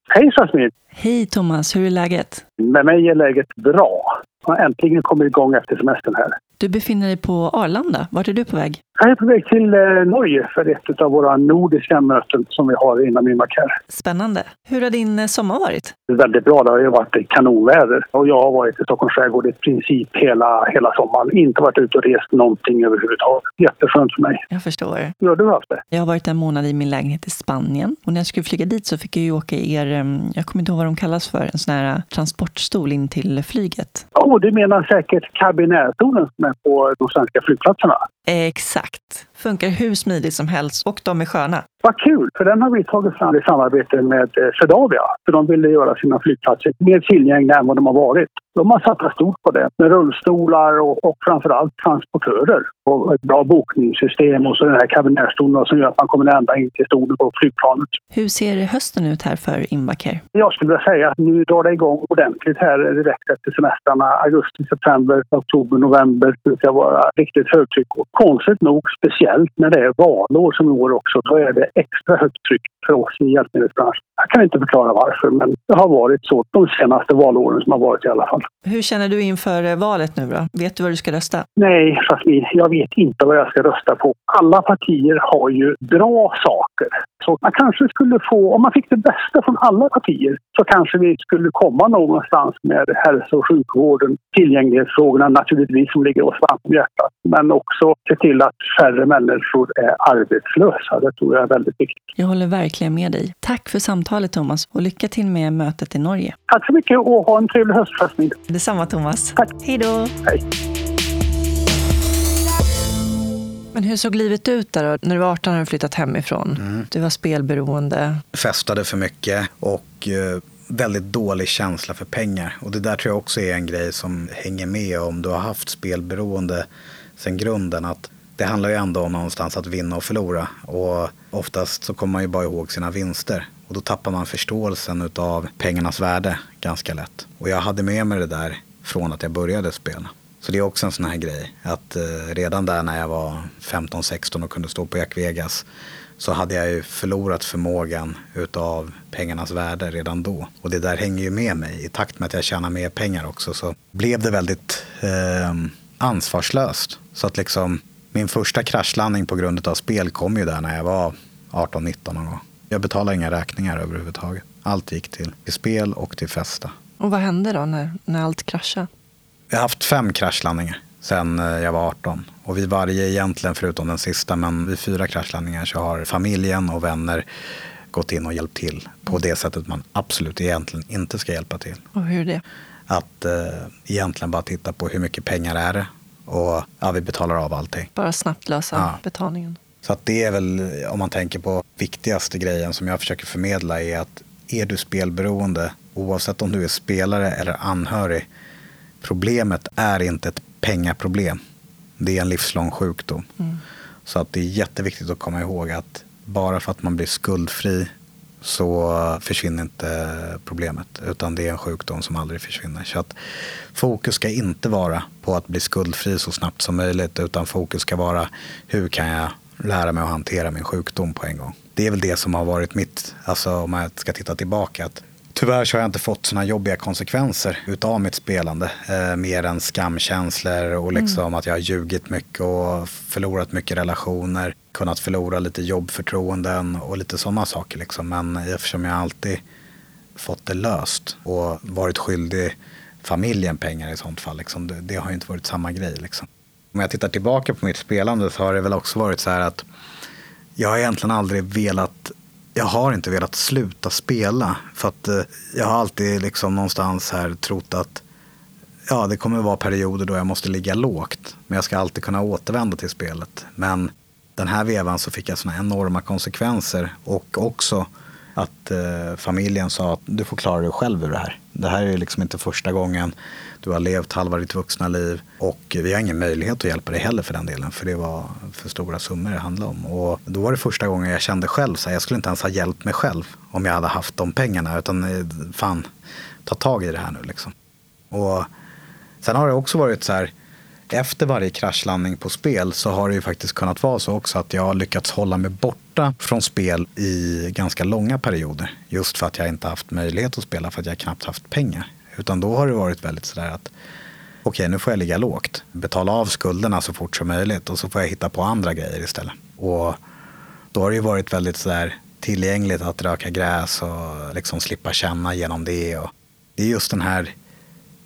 Hej Jasmin! Hej Thomas, hur är läget? Med mig är läget bra. Jag har äntligen kommit igång efter semestern här. Du befinner dig på Arlanda. Vart är du på väg? Jag är på väg till eh, Norge för ett av våra nordiska möten som vi har inom Imac här. Spännande. Hur har din eh, sommar varit? Väldigt bra. Det har ju varit kanonväder och jag har varit i Stockholms skärgård i princip hela, hela sommaren. Inte varit ute och rest någonting överhuvudtaget. Jätteskönt för mig. Jag förstår. Hur har du haft det? Jag har varit en månad i min lägenhet i Spanien och när jag skulle flyga dit så fick jag ju åka i er, em, jag kommer inte ihåg vad de kallas för, en sån här eh, transportstol in till flyget. Oh, du menar säkert kabinärstolen som är på de svenska flygplatserna? Exakt. Funkar hur smidigt som helst och de är sköna. Vad kul, för den har vi tagit fram i samarbete med eh, Swedavia. För de ville göra sina flygplatser mer tillgängliga än vad de har varit. De har satsat stort på det med rullstolar och, och framförallt transportörer. Och ett bra bokningssystem och så den här kabinärstolen som gör att man kommer ända in till stolen på flygplanet. Hur ser hösten ut här för Invacare? Jag skulle vilja säga att nu drar det igång ordentligt här direkt efter semestrarna. Augusti, september, oktober, november brukar vara riktigt högtryck. Konstigt nog, speciellt när det är valår som i år också, då är det extra högt tryck för oss i hjälpmedelsbranschen. Jag kan inte förklara varför, men det har varit så de senaste valåren som har varit i alla fall. Hur känner du inför eh, valet nu då? Vet du vad du ska rösta? Nej, Jasmin, jag vet inte vad jag ska rösta på. Alla partier har ju bra saker. Så man kanske skulle få, om man fick det bästa från alla partier, så kanske vi skulle komma någonstans med hälso och sjukvården, tillgänglighetsfrågorna naturligtvis som ligger oss varmt om hjärtat, men också se till att färre människor är arbetslösa. Det tror jag är väldigt viktigt. Jag håller verkligen med dig. Tack för samtalet Thomas och lycka till med mötet i Norge. Tack så mycket och ha en trevlig höst, Jasmin. Detsamma Thomas. Tack. Hej då! Hej. Men hur såg livet ut där då? När du var 18 hade du flyttat hemifrån. Mm. Du var spelberoende. Festade för mycket och eh, väldigt dålig känsla för pengar. Och det där tror jag också är en grej som hänger med om du har haft spelberoende sen grunden. Att det handlar ju ändå om någonstans att vinna och förlora. Och oftast så kommer man ju bara ihåg sina vinster. Och då tappar man förståelsen av pengarnas värde ganska lätt. Och jag hade med mig det där från att jag började spela. Så det är också en sån här grej. Att eh, redan där när jag var 15-16 och kunde stå på Jack Vegas så hade jag ju förlorat förmågan utav pengarnas värde redan då. Och det där hänger ju med mig. I takt med att jag tjänar mer pengar också så blev det väldigt eh, ansvarslöst. Så att liksom min första kraschlandning på grund av spel kom ju där när jag var 18-19 någon gång. Jag betalade inga räkningar överhuvudtaget. Allt gick till, till spel och till festa. Och vad hände då när, när allt kraschade? Jag har haft fem kraschlandningar sen eh, jag var 18. Och vid varje egentligen, förutom den sista, men vid fyra kraschlandningar så har familjen och vänner gått in och hjälpt till på det sättet man absolut egentligen inte ska hjälpa till. Och hur det? Att eh, egentligen bara titta på hur mycket pengar är det och ja, vi betalar av allting. Bara snabbt lösa Ja. betalningen. Så att det är väl, om man tänker på viktigaste grejen som jag försöker förmedla är att är du spelberoende, oavsett om du är spelare eller anhörig, problemet är inte ett pengaproblem. Det är en livslång sjukdom. Så att det är jätteviktigt att komma ihåg att bara för att man blir skuldfri så försvinner inte problemet. Utan det är en sjukdom som aldrig försvinner. Så att fokus ska inte vara på att bli skuldfri så snabbt som möjligt. Utan fokus ska vara hur kan jag lära mig att hantera min sjukdom på en gång. Det är väl det som har varit mitt, alltså om jag ska titta tillbaka. Att Tyvärr så har jag inte fått sådana jobbiga konsekvenser utav mitt spelande. Eh, mer än skamkänslor och liksom att jag har ljugit mycket och förlorat mycket relationer. Kunnat förlora lite jobbförtroenden och lite sådana saker. Liksom. Men eftersom jag alltid fått det löst och varit skyldig familjen pengar i sånt fall. Liksom, det, det har ju inte varit samma grej. Liksom. Om jag tittar tillbaka på mitt spelande så har det väl också varit så här att jag har egentligen aldrig velat jag har inte velat sluta spela. För att eh, jag har alltid liksom någonstans här trott att ja, det kommer vara perioder då jag måste ligga lågt. Men jag ska alltid kunna återvända till spelet. Men den här vevan så fick jag såna enorma konsekvenser. Och också att eh, familjen sa att du får klara dig själv ur det här. Det här är ju liksom inte första gången du har levt halva ditt vuxna liv. Och vi har ingen möjlighet att hjälpa dig heller för den delen. För det var för stora summor det handlade om. Och då var det första gången jag kände själv så här, jag skulle inte ens ha hjälpt mig själv om jag hade haft de pengarna. Utan eh, fan, ta tag i det här nu liksom. Och sen har det också varit så här, efter varje kraschlandning på spel så har det ju faktiskt kunnat vara så också att jag har lyckats hålla mig borta från spel i ganska långa perioder. Just för att jag inte haft möjlighet att spela för att jag knappt haft pengar. Utan då har det varit väldigt sådär att okej, okay, nu får jag ligga lågt. Betala av skulderna så fort som möjligt och så får jag hitta på andra grejer istället. Och då har det ju varit väldigt sådär tillgängligt att röka gräs och liksom slippa känna genom det. Och det är just den här,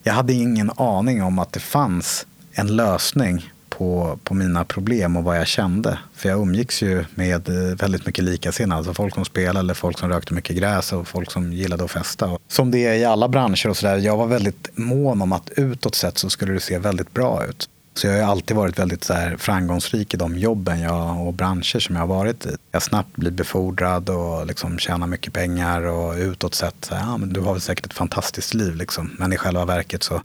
jag hade ingen aning om att det fanns en lösning på, på mina problem och vad jag kände. För jag umgicks ju med eh, väldigt mycket likasinnade. Alltså folk som spelade eller folk som rökte mycket gräs och folk som gillade att festa. Och som det är i alla branscher och sådär. Jag var väldigt mån om att utåt sett så skulle det se väldigt bra ut. Så jag har alltid varit väldigt så här framgångsrik i de jobben jag, och branscher som jag har varit i. Jag snabbt blir befordrad och liksom tjänar mycket pengar och utåt sett, så här, ja, men du har väl säkert ett fantastiskt liv. Liksom. Men i själva verket så,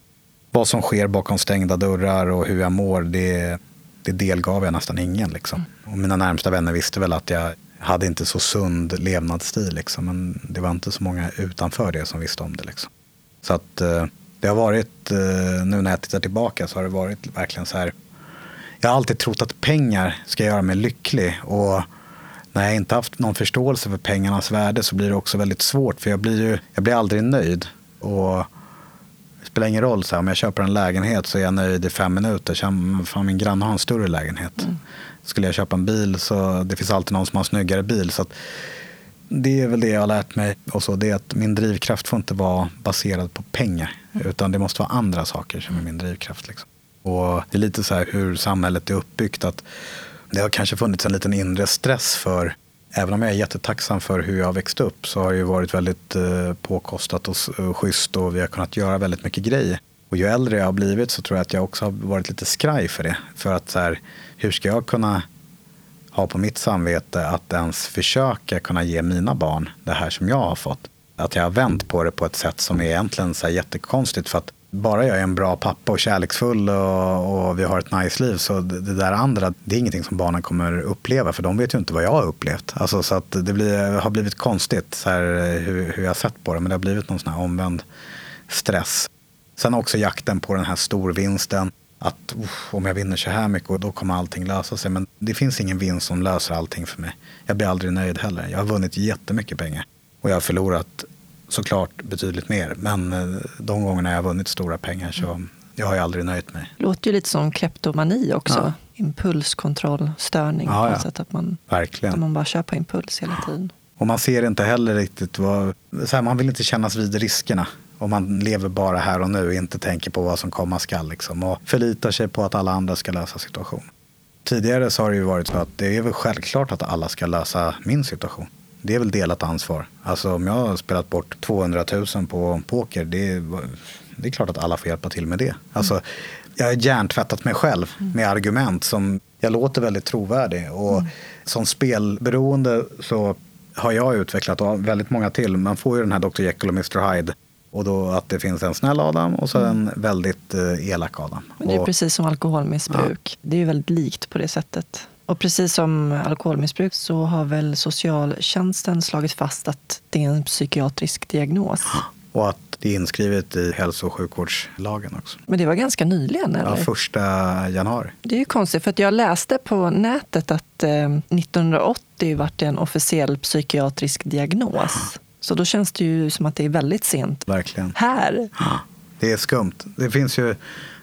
vad som sker bakom stängda dörrar och hur jag mår, det, det delgav jag nästan ingen. Liksom. Och mina närmsta vänner visste väl att jag hade inte så sund levnadsstil. Liksom. Men det var inte så många utanför det som visste om det. Liksom. Så att eh, det har varit, eh, nu när jag tittar tillbaka så har det varit verkligen så här. Jag har alltid trott att pengar ska göra mig lycklig. Och när jag inte haft någon förståelse för pengarnas värde så blir det också väldigt svårt. För jag blir ju jag blir aldrig nöjd. Och spelar ingen roll, så här, om jag köper en lägenhet så är jag nöjd i fem minuter. Sen, fan, min granne har en större lägenhet. Mm. Skulle jag köpa en bil så det finns alltid någon som har en snyggare bil. Så att, det är väl det jag har lärt mig. Och så, det är att min drivkraft får inte vara baserad på pengar. Mm. Utan det måste vara andra saker som är min drivkraft. Liksom. Och det är lite så här hur samhället är uppbyggt. att Det har kanske funnits en liten inre stress för Även om jag är jättetacksam för hur jag har växt upp så har det ju varit väldigt eh, påkostat och, eh, schysst och vi har kunnat göra väldigt mycket grejer. Och ju äldre jag har blivit så tror jag att jag också har varit lite skraj för det. För att så här, hur ska jag kunna ha på mitt samvete att ens försöka kunna ge mina barn det här som jag har fått. Att jag har vänt på det på ett sätt som är egentligen så jättekonstigt. För att bara jag är en bra pappa och kärleksfull och, och vi har ett nice liv så det, det, där andra, det är ingenting som barnen kommer uppleva för de vet ju inte vad jag har upplevt. Alltså, så att det blir, har blivit konstigt så här, hur, hur jag har sett på det men det har blivit någon sån här omvänd stress. Sen också jakten på den här storvinsten att om jag vinner så här mycket då kommer allting lösa sig. Men det finns ingen vinst som löser allting för mig. Jag blir aldrig nöjd heller. Jag har vunnit jättemycket pengar och jag har förlorat såklart betydligt mer. Men eh, de gångerna jag har vunnit stora pengar så jag har jag aldrig nöjt mig. Det låter ju lite som kleptomani också. Ja. Impulskontrollstörning. Ja, ja. Sätt att man, Verkligen. Att man bara kör på impuls hela tiden. Och man ser inte heller riktigt vad... Här, man vill inte kännas vid riskerna. Och man lever bara här och nu och inte tänker på vad som komma skall. Liksom, och förlitar sig på att alla andra ska lösa situationen. Tidigare så har det ju varit så att det är väl självklart att alla ska lösa min situation. Det är väl delat ansvar. Alltså om jag har spelat bort 200 000 på poker, det är, det är klart att alla får hjälpa till med det. Alltså, jag har hjärntvättat mig själv med argument som jag låter väldigt trovärdig. Och mm. som spelberoende så har jag utvecklat, och väldigt många till, man får ju den här Dr Jekyll och Mr Hyde och då att det finns en snäll Adam och så en väldigt eh, elak Adam. Men det är och, precis som alkoholmissbruk. Ja. Det är ju väldigt likt på det sättet. Och precis som alkoholmissbruk så har väl socialtjänsten slagit fast att det är en psykiatrisk diagnos. Och att det är inskrivet i hälso och sjukvårdslagen också. Men det var ganska nyligen? Eller? Ja, första januari. Det är ju konstigt, för jag läste på nätet att eh, 1980 var det en officiell psykiatrisk diagnos. Så då känns det ju som att det är väldigt sent. Verkligen. Här. Det är skumt. Det finns ju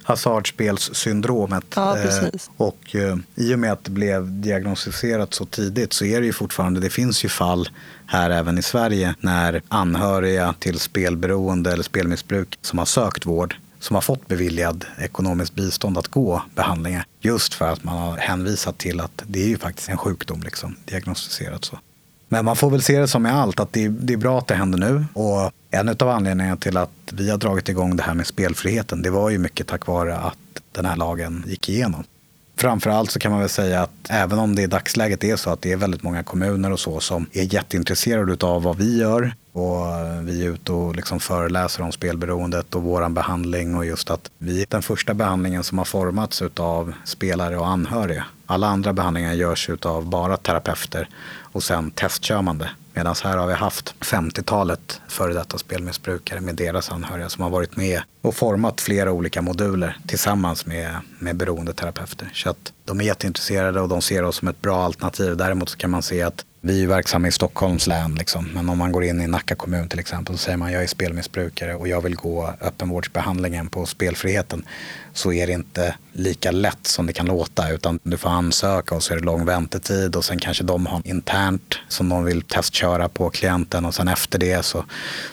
hasardspelssyndromet. Ja, precis. och eh, i och med att det blev diagnostiserat så tidigt så är det ju fortfarande, det finns ju fall här även i Sverige när anhöriga till spelberoende eller spelmissbruk som har sökt vård som har fått beviljad ekonomiskt bistånd att gå behandlingar. Just för att man har hänvisat till att det är ju faktiskt en sjukdom, liksom, diagnostiserat så. Men man får väl se det som med allt, att det, det är bra att det händer nu. Och en av anledningarna till att vi har dragit igång det här med spelfriheten, det var ju mycket tack vare att den här lagen gick igenom. Framförallt så kan man väl säga att även om det i dagsläget är så att det är väldigt många kommuner och så som är jätteintresserade av vad vi gör Och vi är ute och liksom föreläser om spelberoendet och vår behandling och just att vi är den första behandlingen som har formats av spelare och anhöriga. Alla andra behandlingar görs av bara terapeuter och sen testkör man det. Medan här har vi haft 50-talet före detta spelmissbrukare med deras anhöriga som har varit med och format flera olika moduler tillsammans med, med beroendeterapeuter. Så att de är jätteintresserade och de ser oss som ett bra alternativ. Däremot så kan man se att vi är verksamma i Stockholms län. Liksom. Men om man går in i Nacka kommun till exempel så säger man jag är spelmissbrukare och jag vill gå öppenvårdsbehandlingen på spelfriheten. Så är det inte lika lätt som det kan låta utan du får ansöka och så är det lång väntetid och sen kanske de har internt som de vill testköra på klienten och sen efter det så,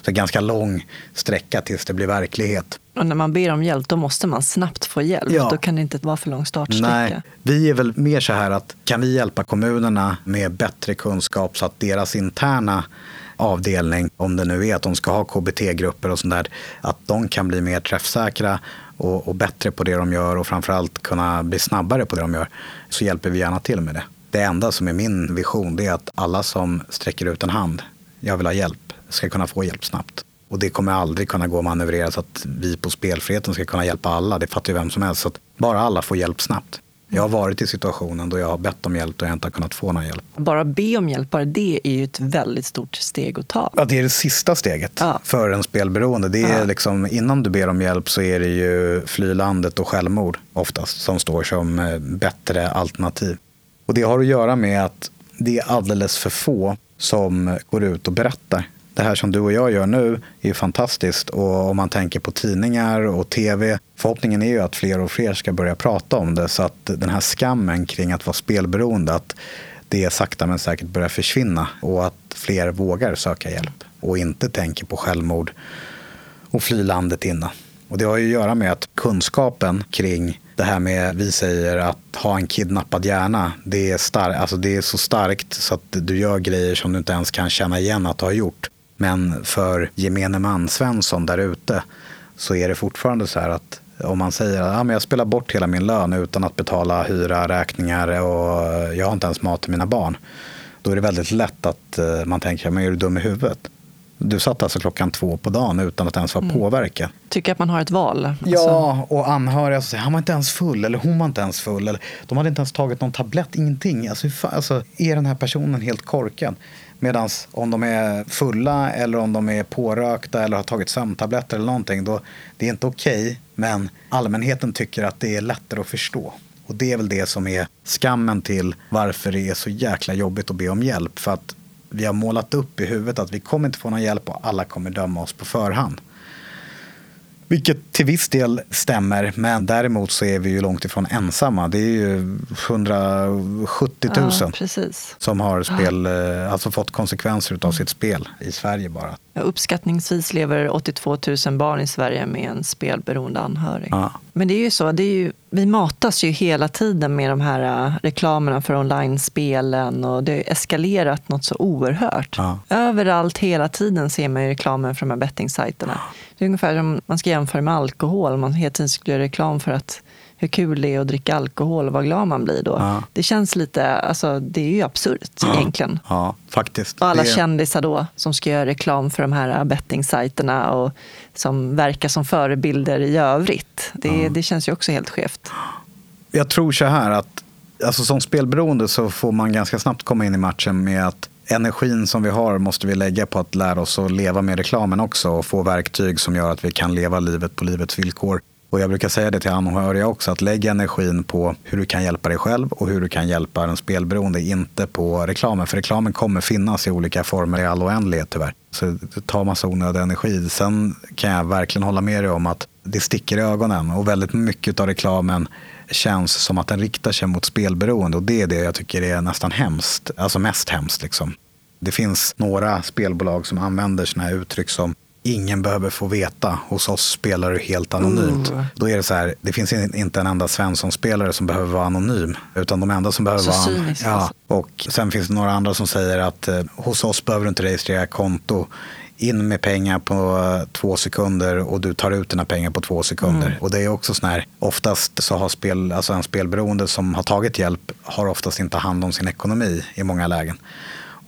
så ganska lång sträcka tills det blir verklighet. Och när man ber om hjälp då måste man snabbt få hjälp. Ja. Då kan det inte vara för lång startsträcka. Nej. Vi är väl mer så här att kan vi hjälpa kommunerna med bättre kunskap så att deras interna avdelning, om det nu är att de ska ha KBT-grupper och sånt där, att de kan bli mer träffsäkra och, och, bättre på det de gör och framförallt kunna bli snabbare på det de gör, så hjälper vi gärna till med det. Det enda som är min vision det är att alla som sträcker ut en hand, jag vill ha hjälp, ska kunna få hjälp snabbt. Och det kommer aldrig kunna gå att manövrera så att vi på spelfriheten ska kunna hjälpa alla. Det fattar ju vem som helst. Så att bara alla får hjälp snabbt. Jag har varit i situationen då jag har bett om hjälp och jag inte har kunnat få någon hjälp. Bara be om hjälp, bara det är ju ett väldigt stort steg att ta. Ja, det är det sista steget ja. för en spelberoende. Det är ja. liksom, innan du ber om hjälp så är det ju fly landet och självmord oftast som står som eh, bättre alternativ. Och det har att göra med att det är alldeles för få som går ut och berättar det här som du och jag gör nu är fantastiskt. Och om man tänker på tidningar och tv, förhoppningen är ju att fler och fler ska börja prata om det. Så att den här skammen kring att vara spelberoende, att det sakta men säkert börjar försvinna. Och att fler vågar söka hjälp och inte tänker på självmord och fly landet innan. Och det har ju att göra med att kunskapen kring det här med, vi säger att ha en kidnappad hjärna, det är, star alltså det är så starkt så att du gör grejer som du inte ens kan känna igen att du har gjort. Men för gemene man, Svensson där ute, så är det fortfarande så här att om man säger att ja, jag spelar bort hela min lön utan att betala hyra, räkningar och jag har inte ens mat till mina barn. Då är det väldigt lätt att eh, man tänker, men är du dum i huvudet? Du satt alltså klockan två på dagen utan att ens vara mm. påverkad. Tycker att man har ett val. Alltså. Ja, och anhöriga säger han var inte ens full eller hon var inte ens full. Eller, de hade inte ens tagit någon tablett, ingenting. Alltså, alltså, är den här personen helt korkad? Medan om de är fulla eller om de är pårökta eller har tagit sömntabletter eller någonting, då det är inte okej. Okay, men allmänheten tycker att det är lättare att förstå. Och det är väl det som är skammen till varför det är så jäkla jobbigt att be om hjälp. För att vi har målat upp i huvudet att vi kommer inte få någon hjälp och alla kommer döma oss på förhand. Vilket till viss del stämmer, men däremot så är vi ju långt ifrån ensamma. Det är ju 170 000 ja, som har spel, eh, alltså fått konsekvenser av sitt spel i Sverige bara. Ja, uppskattningsvis lever 82 000 barn i Sverige med en spelberoende anhörig. Ja. Men det är ju så, det är ju, vi matas ju hela tiden med de här uh, reklamerna för online-spelen och det har eskalerat något så oerhört. Överallt, hela tiden ser man ju reklamen för de här bettingsajterna. Det är ungefär som man ska jämföra med alkohol. Man hela tiden skulle göra reklam för att hur kul det är att dricka alkohol och vad glad man blir då. Ja. Det känns lite, alltså det är ju absurt ja. egentligen. Ja, faktiskt. Och alla det... kändisar då som ska göra reklam för de här bettingsajterna och som verkar som förebilder i övrigt. Det, ja. det känns ju också helt skevt. Jag tror så här att alltså som spelberoende så får man ganska snabbt komma in i matchen med att energin som vi har måste vi lägga på att lära oss att leva med reklamen också och få verktyg som gör att vi kan leva livet på livets villkor. Och jag brukar säga det till anhöriga också, att lägg energin på hur du kan hjälpa dig själv och hur du kan hjälpa den spelberoende, inte på reklamen. För reklamen kommer finnas i olika former i all oändlighet tyvärr. Så det tar massa onödig energi. Sen kan jag verkligen hålla med dig om att det sticker i ögonen och väldigt mycket av reklamen känns som att den riktar sig mot spelberoende och det är det jag tycker är nästan hemskt, alltså mest hemskt. Liksom. Det finns några spelbolag som använder sådana här uttryck som ingen behöver få veta. Hos oss spelar du helt anonymt. Mm. Då är det så här, det finns inte en enda Svensson-spelare som behöver vara anonym. Utan de enda som behöver så vara... Cyniskt, ja, alltså. Och sen finns det några andra som säger att eh, hos oss behöver du inte registrera konto. In med pengar på eh, två sekunder och du tar ut dina pengar på två sekunder. Mm. Och det är också sån här, oftast så har spel, alltså en spelberoende som har tagit hjälp har oftast inte hand om sin ekonomi i många lägen.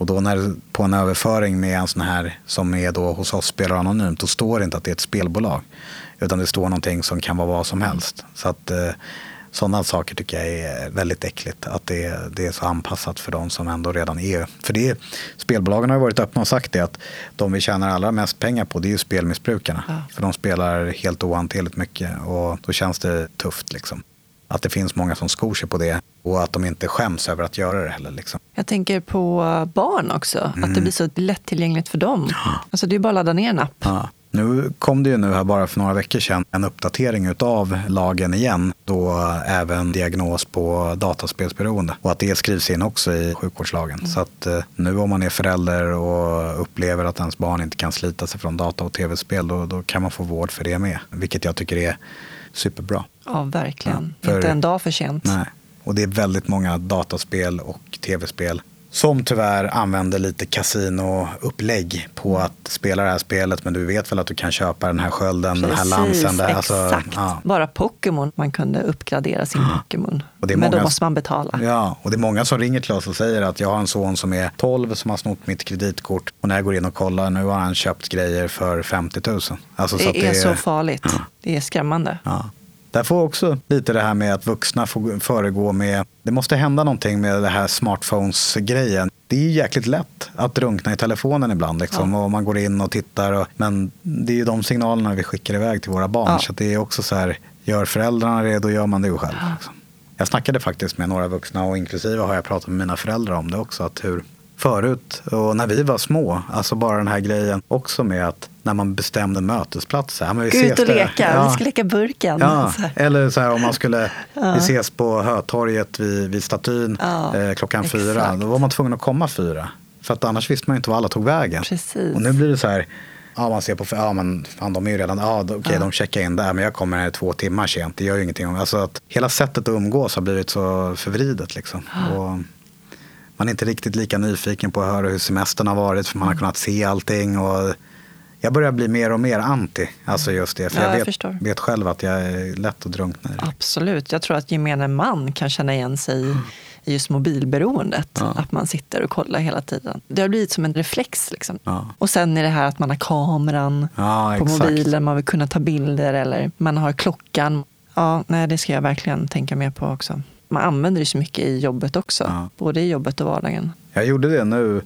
Och då när på en överföring med en sån här som är då hos oss spelar anonymt, då står det inte att det är ett spelbolag. Utan det står någonting som kan vara vad som helst. Så att eh, sådana saker tycker jag är väldigt äckligt. Att det, det är så anpassat för de som ändå redan är. För det, spelbolagen har varit öppna och sagt det att de vi tjänar allra mest pengar på det är ju spelmissbrukarna. Ja. För de spelar helt ohanterligt mycket och då känns det tufft. Liksom. Att det finns många som skor sig på det och att de inte skäms över att göra det heller. Liksom. Jag tänker på barn också, mm. att det mm. blir så lättillgängligt för dem. Ja. Alltså det är bara att ladda ner en app. Ja. Nu kom det ju nu här bara för några veckor sedan en uppdatering av lagen igen. Då även diagnos på dataspelsberoende. Och att det skrivs in också i sjukvårdslagen. Mm. Så att eh, nu om man är förälder och upplever att ens barn inte kan slita sig från data och tv-spel då, då kan man få vård för det med. Vilket jag tycker är superbra. Ja, verkligen. Ja, för, inte en dag för sent. Nej. Och det är väldigt många dataspel och tv-spel som tyvärr använder lite kasinoupplägg på att spela det här spelet men du vet väl att du kan köpa den här skölden, Precis, den här lansen. Där, alltså, exakt. Ja. Bara Pokémon, man kunde uppgradera sin Pokémon. men många, då måste man betala. Ja, och det är många som ringer till oss och säger att jag har en son som är 12 som har snott mitt kreditkort och när jag går in och kollar nu har han köpt grejer för 50 000. Alltså, det, är det är så farligt. Ja. Det är skrämmande. Där får också lite det här med att vuxna får föregå med, det måste hända någonting med det här smartphones-grejen. Det är jäkligt lätt att drunkna i telefonen ibland liksom, ja. och man går in och tittar. Och, men det är ju de signalerna vi skickar iväg till våra barn. Ja. Så det är också så här, gör föräldrarna det, då gör man det ju själv. Liksom. Jag snackade faktiskt med några vuxna och inklusive har jag pratat med mina föräldrar om det också. Att hur förut och när vi var små, alltså bara den här grejen också med att när man bestämde mötesplatser. Ja, men vi Gå ut och leka, ja. vi ska leka burken. Ja. Eller så här, om man skulle, vi ses på Hötorget vid, vid statyn eh, klockan exakt. fyra. Då var man tvungen att komma fyra. För att annars visste man inte var alla tog vägen. Precis. Och nu blir det så här, ja man ser på, ja men fan de är ju redan, ja okej okay, de checkar in där men jag kommer här två timmar sent. Det gör ju ingenting. Alltså att hela sättet att umgås har blivit så förvridet liksom. Och man är inte riktigt lika nyfiken på att höra hur semestern har varit för man har mm. kunnat se allting. Och jag börjar bli mer och mer anti. Alltså just det, för ja, jag, vet, vet, själv att jag är lätt att drunkna i det. Absolut. Jag tror att gemene man kan känna igen sig i just mobilberoendet. Ja. Att man sitter och kollar hela tiden. Det har blivit som en reflex. Liksom. Ja. Och sen är det här att man har kameran på mobilen, man vill kunna ta bilder eller man har klockan. Ja, nej, det ska jag verkligen tänka mer på också. Man använder det så mycket i jobbet också, både i jobbet och vardagen. Jag gjorde det nu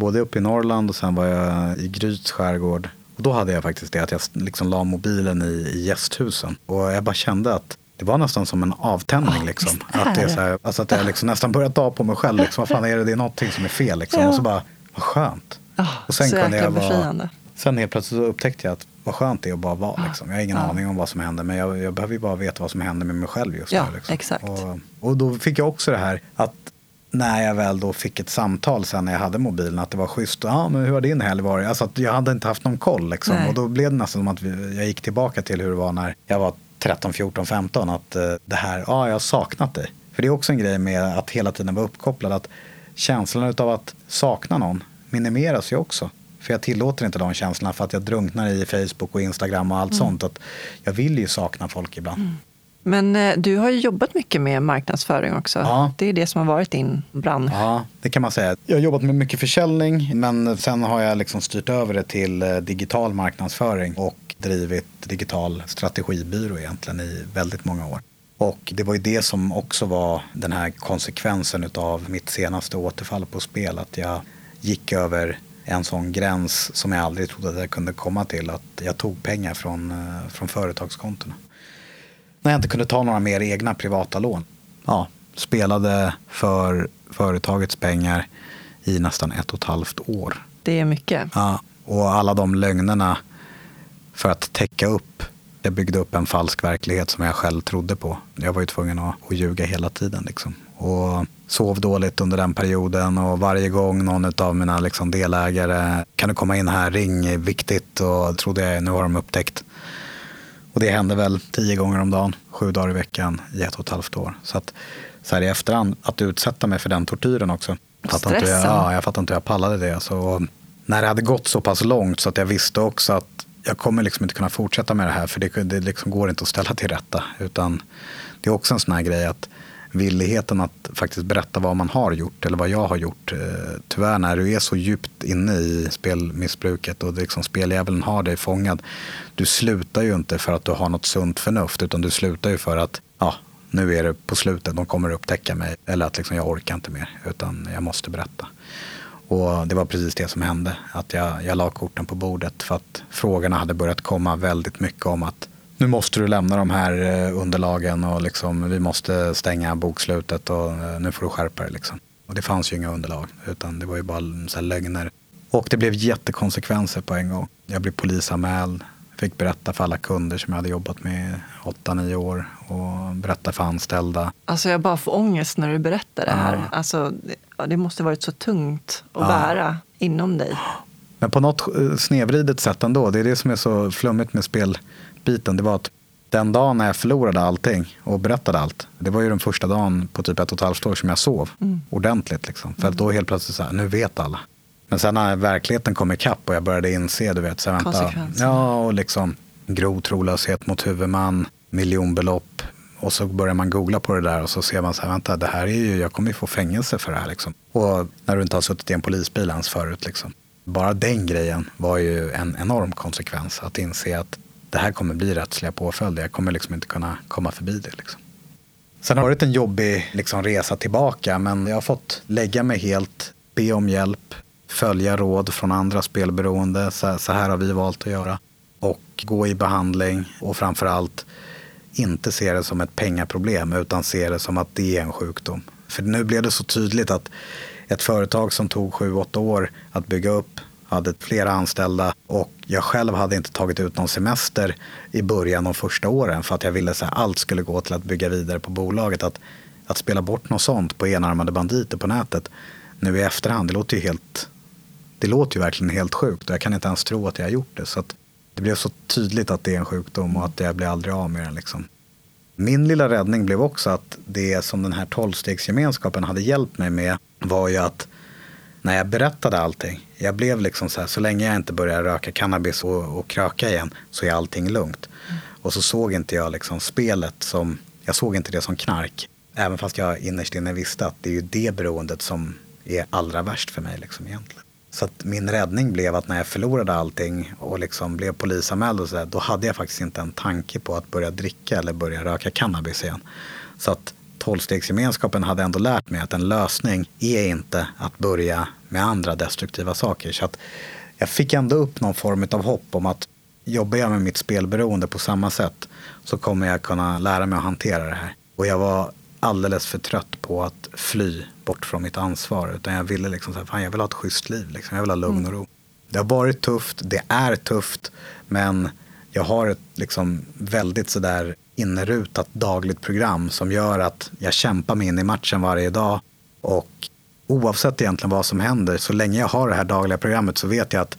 både uppe i Norrland och sen var jag i Gryts skärgård. Och då hade jag faktiskt det att jag liksom la mobilen i, i gästhusen. Och jag bara kände att det var nästan som en avtändning. Oh, liksom. Att, det är så här, alltså att jag liksom nästan börjat ta på mig själv. Liksom, vad fan är det? Det är någonting som är fel. Liksom. Ja. Och så bara, vad skönt. Oh, och sen så kunde jag vara, Sen helt plötsligt så upptäckte jag att vad skönt det är att bara vara. Liksom. Jag har ingen ja. aning om vad som händer men jag, jag behöver ju bara veta vad som händer med mig själv just ja, nu. Liksom. Exakt. Och, och då fick jag också det här att när jag väl då fick ett samtal sen när jag hade mobilen att det var schysst. Ja, men hur har din helg varit? Alltså att jag hade inte haft någon koll liksom. Och då blev det nästan som att jag gick tillbaka till hur det var när jag var 13, 14, 15. Att uh, det här, ja jag har saknat dig. För det är också en grej med att hela tiden vara uppkopplad. Att känslan av att sakna någon minimeras ju också. För jag tillåter inte de känslorna för att jag drunknar i Facebook och Instagram och allt mm. sånt. Att jag vill ju sakna folk ibland. Mm. Men eh, du har ju jobbat mycket med marknadsföring också. Ja. Det är det som har varit din bransch. Ja, det kan man säga. Jag har jobbat med mycket försäljning men sen har jag liksom styrt över det till eh, digital marknadsföring och drivit digital strategibyrå egentligen i väldigt många år. Och det var ju det som också var den här konsekvensen av mitt senaste återfall på spel. Att jag gick över en sån gräns som jag aldrig trodde att jag kunde komma till. Att jag tog pengar från, eh, från företagskontona när jag inte kunde ta några mer egna privata lån. Ja, spelade för företagets pengar i nästan ett och ett halvt år. Det är mycket. Ja, och alla de lögnerna för att täcka upp. Jag byggde upp en falsk verklighet som jag själv trodde på. Jag var ju tvungen att, att ljuga hela tiden. Liksom. Och sov dåligt under den perioden och varje gång någon av mina liksom delägare kan du komma in här, ring, viktigt och trodde jag nu har de upptäckt. Och det hände väl tio gånger om dagen, sju dagar i veckan i ett och ett halvt år. Så att så här i efterhand, att utsätta mig för den tortyren också. Fattar inte jag, ja, jag fattar inte hur jag pallade det. Så, när det hade gått så pass långt så att jag visste också att jag kommer liksom inte kunna fortsätta med det här för det, det liksom går inte att ställa till rätta. Utan det är också en sån här grej att villigheten att faktiskt berätta vad man har gjort eller vad jag har gjort. Eh, tyvärr när du är så djupt inne i spelmissbruket och liksom speldjävulen har dig fångad. Du slutar ju inte för att du har något sunt förnuft utan du slutar ju för att ja, nu är det på slutet, de kommer upptäcka mig. Eller att liksom, jag orkar inte mer utan jag måste berätta. Och det var precis det som hände. Att jag, jag la korten på bordet för att frågorna hade börjat komma väldigt mycket om att nu måste du lämna de här eh, underlagen och liksom, vi måste stänga bokslutet och eh, nu får du skärpa dig. Liksom. Och det fanns ju inga underlag utan det var ju bara så lögner. Och det blev jättekonsekvenser på en gång. Jag blev polisanmäld, fick berätta för alla kunder som jag hade jobbat med 8-9 år och berätta för anställda. Alltså jag bara får ångest när du berättar det här. Ja. Alltså, det måste varit så tungt att ja. bära inom dig. Men på något eh, snedvridet sätt ändå. Det är det som är så flummigt med spelbiten. Det var att den dagen när jag förlorade allting och berättade allt. Det var ju den första dagen på typ ett och ett halvt år som jag sov mm. ordentligt. Liksom. För mm. då helt plötsligt så här, nu vet alla. Men sen när verkligheten kom ikapp och jag började inse, du vet, så vänta, ja, och liksom grov trolöshet mot huvudman, miljonbelopp. Och så börjar man googla på det där och så ser man så här, vänta, det här är ju, jag kommer ju få fängelse för det här liksom. Och när du inte har suttit i en polisbil ens förut liksom. Bara den grejen var ju en enorm konsekvens. Att inse att det här kommer bli rättsliga påföljder. Jag kommer liksom inte kunna komma förbi det. Liksom. Sen har det varit en jobbig liksom, resa tillbaka men jag har fått lägga mig helt, be om hjälp, följa råd från andra spelberoende. Så, så här har vi valt att göra. Och gå i behandling och framför allt inte se det som ett pengaproblem utan se det som att det är en sjukdom. För nu blev det så tydligt att ett företag som tog sju åtta år att bygga upp hade flera anställda och jag själv hade inte tagit ut någon semester i början de första åren för att jag ville att allt skulle gå till att bygga vidare på bolaget. Att, att spela bort något sånt på enarmade banditer på nätet nu i efterhand, det låter ju helt det låter ju verkligen helt sjukt och jag kan inte ens tro att jag har gjort det. Så det blev så tydligt att det är en sjukdom och att jag blir aldrig av med den. Liksom. Min lilla räddning blev också att det som den här tolvstegsgemenskapen hade hjälpt mig med var ju att när jag berättade allting, jag blev liksom så här, så länge jag inte börjar röka cannabis och, och kröka igen så är allting lugnt. Mm. Och så såg inte jag liksom spelet som, jag såg inte det som knark. Även fast jag innerst inne visste att det är ju det beroendet som är allra värst för mig liksom egentligen. Så att min räddning blev att när jag förlorade allting och liksom blev polisanmäld och så där, då hade jag faktiskt inte en tanke på att börja dricka eller börja röka cannabis igen. Så att tolvstegsgemenskapen hade ändå lärt mig att en lösning är inte att börja med andra destruktiva saker. Så att jag fick ändå upp någon form av hopp om att jobbar jag med mitt spelberoende på samma sätt så kommer jag kunna lära mig att hantera det här. Och jag var alldeles för trött på att fly bort från mitt ansvar. Utan jag ville liksom, så här, jag vill ha ett schysst liv. Liksom. Jag vill ha lugn och ro. Det har varit tufft, det är tufft. Men jag har ett liksom, väldigt sådär inrutat dagligt program som gör att jag kämpar mig in i matchen varje dag. Och oavsett egentligen vad som händer, så länge jag har det här dagliga programmet så vet jag att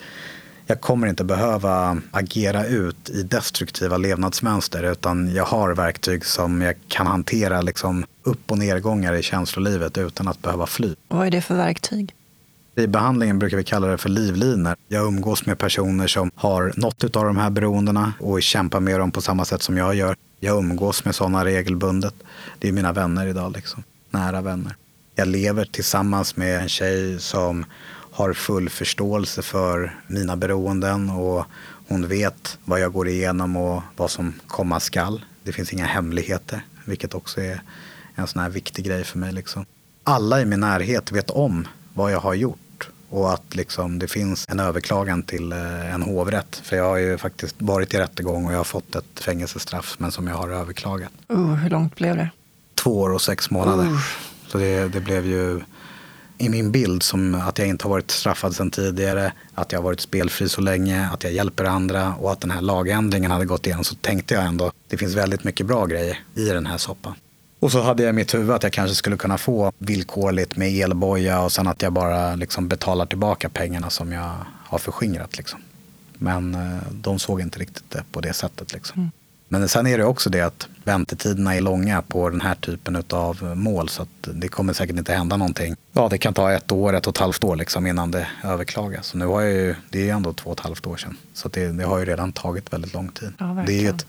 jag kommer inte behöva agera ut i destruktiva levnadsmönster utan jag har verktyg som jag kan hantera liksom upp och nedgångar i känslolivet utan att behöva fly. vad är det för verktyg? I behandlingen brukar vi kalla det för livlinor. Jag umgås med personer som har något av de här beroendena och kämpar med dem på samma sätt som jag gör. Jag umgås med sådana regelbundet. Det är mina vänner idag, liksom. nära vänner. Jag lever tillsammans med en tjej som har full förståelse för mina beroenden och hon vet vad jag går igenom och vad som komma skall. Det finns inga hemligheter, vilket också är en sån här viktig grej för mig. Liksom. Alla i min närhet vet om vad jag har gjort och att liksom det finns en överklagan till eh, en hovrätt. För jag har ju faktiskt varit i rättegång och jag har fått ett fängelsestraff men som jag har överklagat. Uh, hur långt blev det? Två år och sex månader. Uh. Så det, det blev ju i min bild som att jag inte har varit straffad sedan tidigare, att jag har varit spelfri så länge, att jag hjälper andra och att den här lagändringen hade gått igenom så tänkte jag ändå det finns väldigt mycket bra grejer i den här soppan. Och så hade jag i mitt huvud att jag kanske skulle kunna få villkorligt med elboja och sen att jag bara liksom betalar tillbaka pengarna som jag har förskingrat. Liksom. Men eh, de såg inte riktigt det på det sättet. Liksom. Mm. Men sen är det också det att väntetiderna är långa på den här typen av mål så att det kommer säkert inte hända någonting. Ja, det kan ta ett år, ett och ett halvt år liksom innan det överklagas. Så nu har jag ju, det är ändå två och ett halvt år sedan. Så det, det har ju redan tagit väldigt lång tid. Ja, det är ju ett,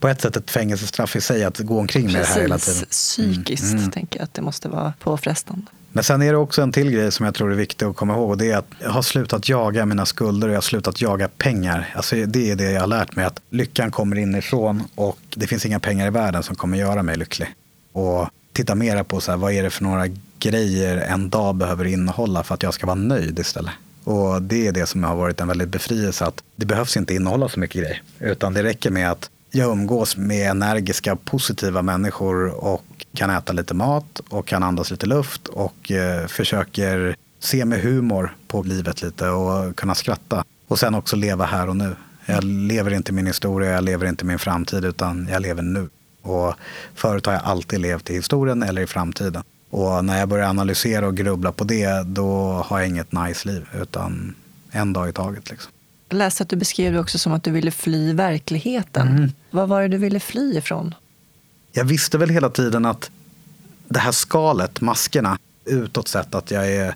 på ett sätt ett fängelsestraff i sig att gå omkring med Precis. det här hela tiden. Psykiskt mm. tänker jag att det måste vara påfrestande. Men sen är det också en till grej som jag tror är viktig att komma ihåg. Och det är att jag har slutat jaga mina skulder och jag har slutat jaga pengar. Alltså det är det jag har lärt mig. Att lyckan kommer inifrån och det finns inga pengar i världen som kommer göra mig lycklig. Och titta mera på så här, vad är det för några grejer en dag behöver innehålla för att jag ska vara nöjd istället. Och det är det som har varit en väldigt befrielse. Att det behövs inte innehålla så mycket grejer. Utan det räcker med att jag umgås med energiska, positiva människor och kan äta lite mat och kan andas lite luft och eh, försöker se med humor på livet lite och kunna skratta. Och sen också leva här och nu. Jag lever inte min historia, jag lever inte min framtid utan jag lever nu. Och förut har jag alltid levt i historien eller i framtiden. Och när jag börjar analysera och grubbla på det, då har jag inget nice liv, utan en dag i taget. Liksom. Jag läste att du beskrev det också som att du ville fly verkligheten. Mm. Vad var det du ville fly ifrån? Jag visste väl hela tiden att det här skalet, maskerna, utåt sett att jag är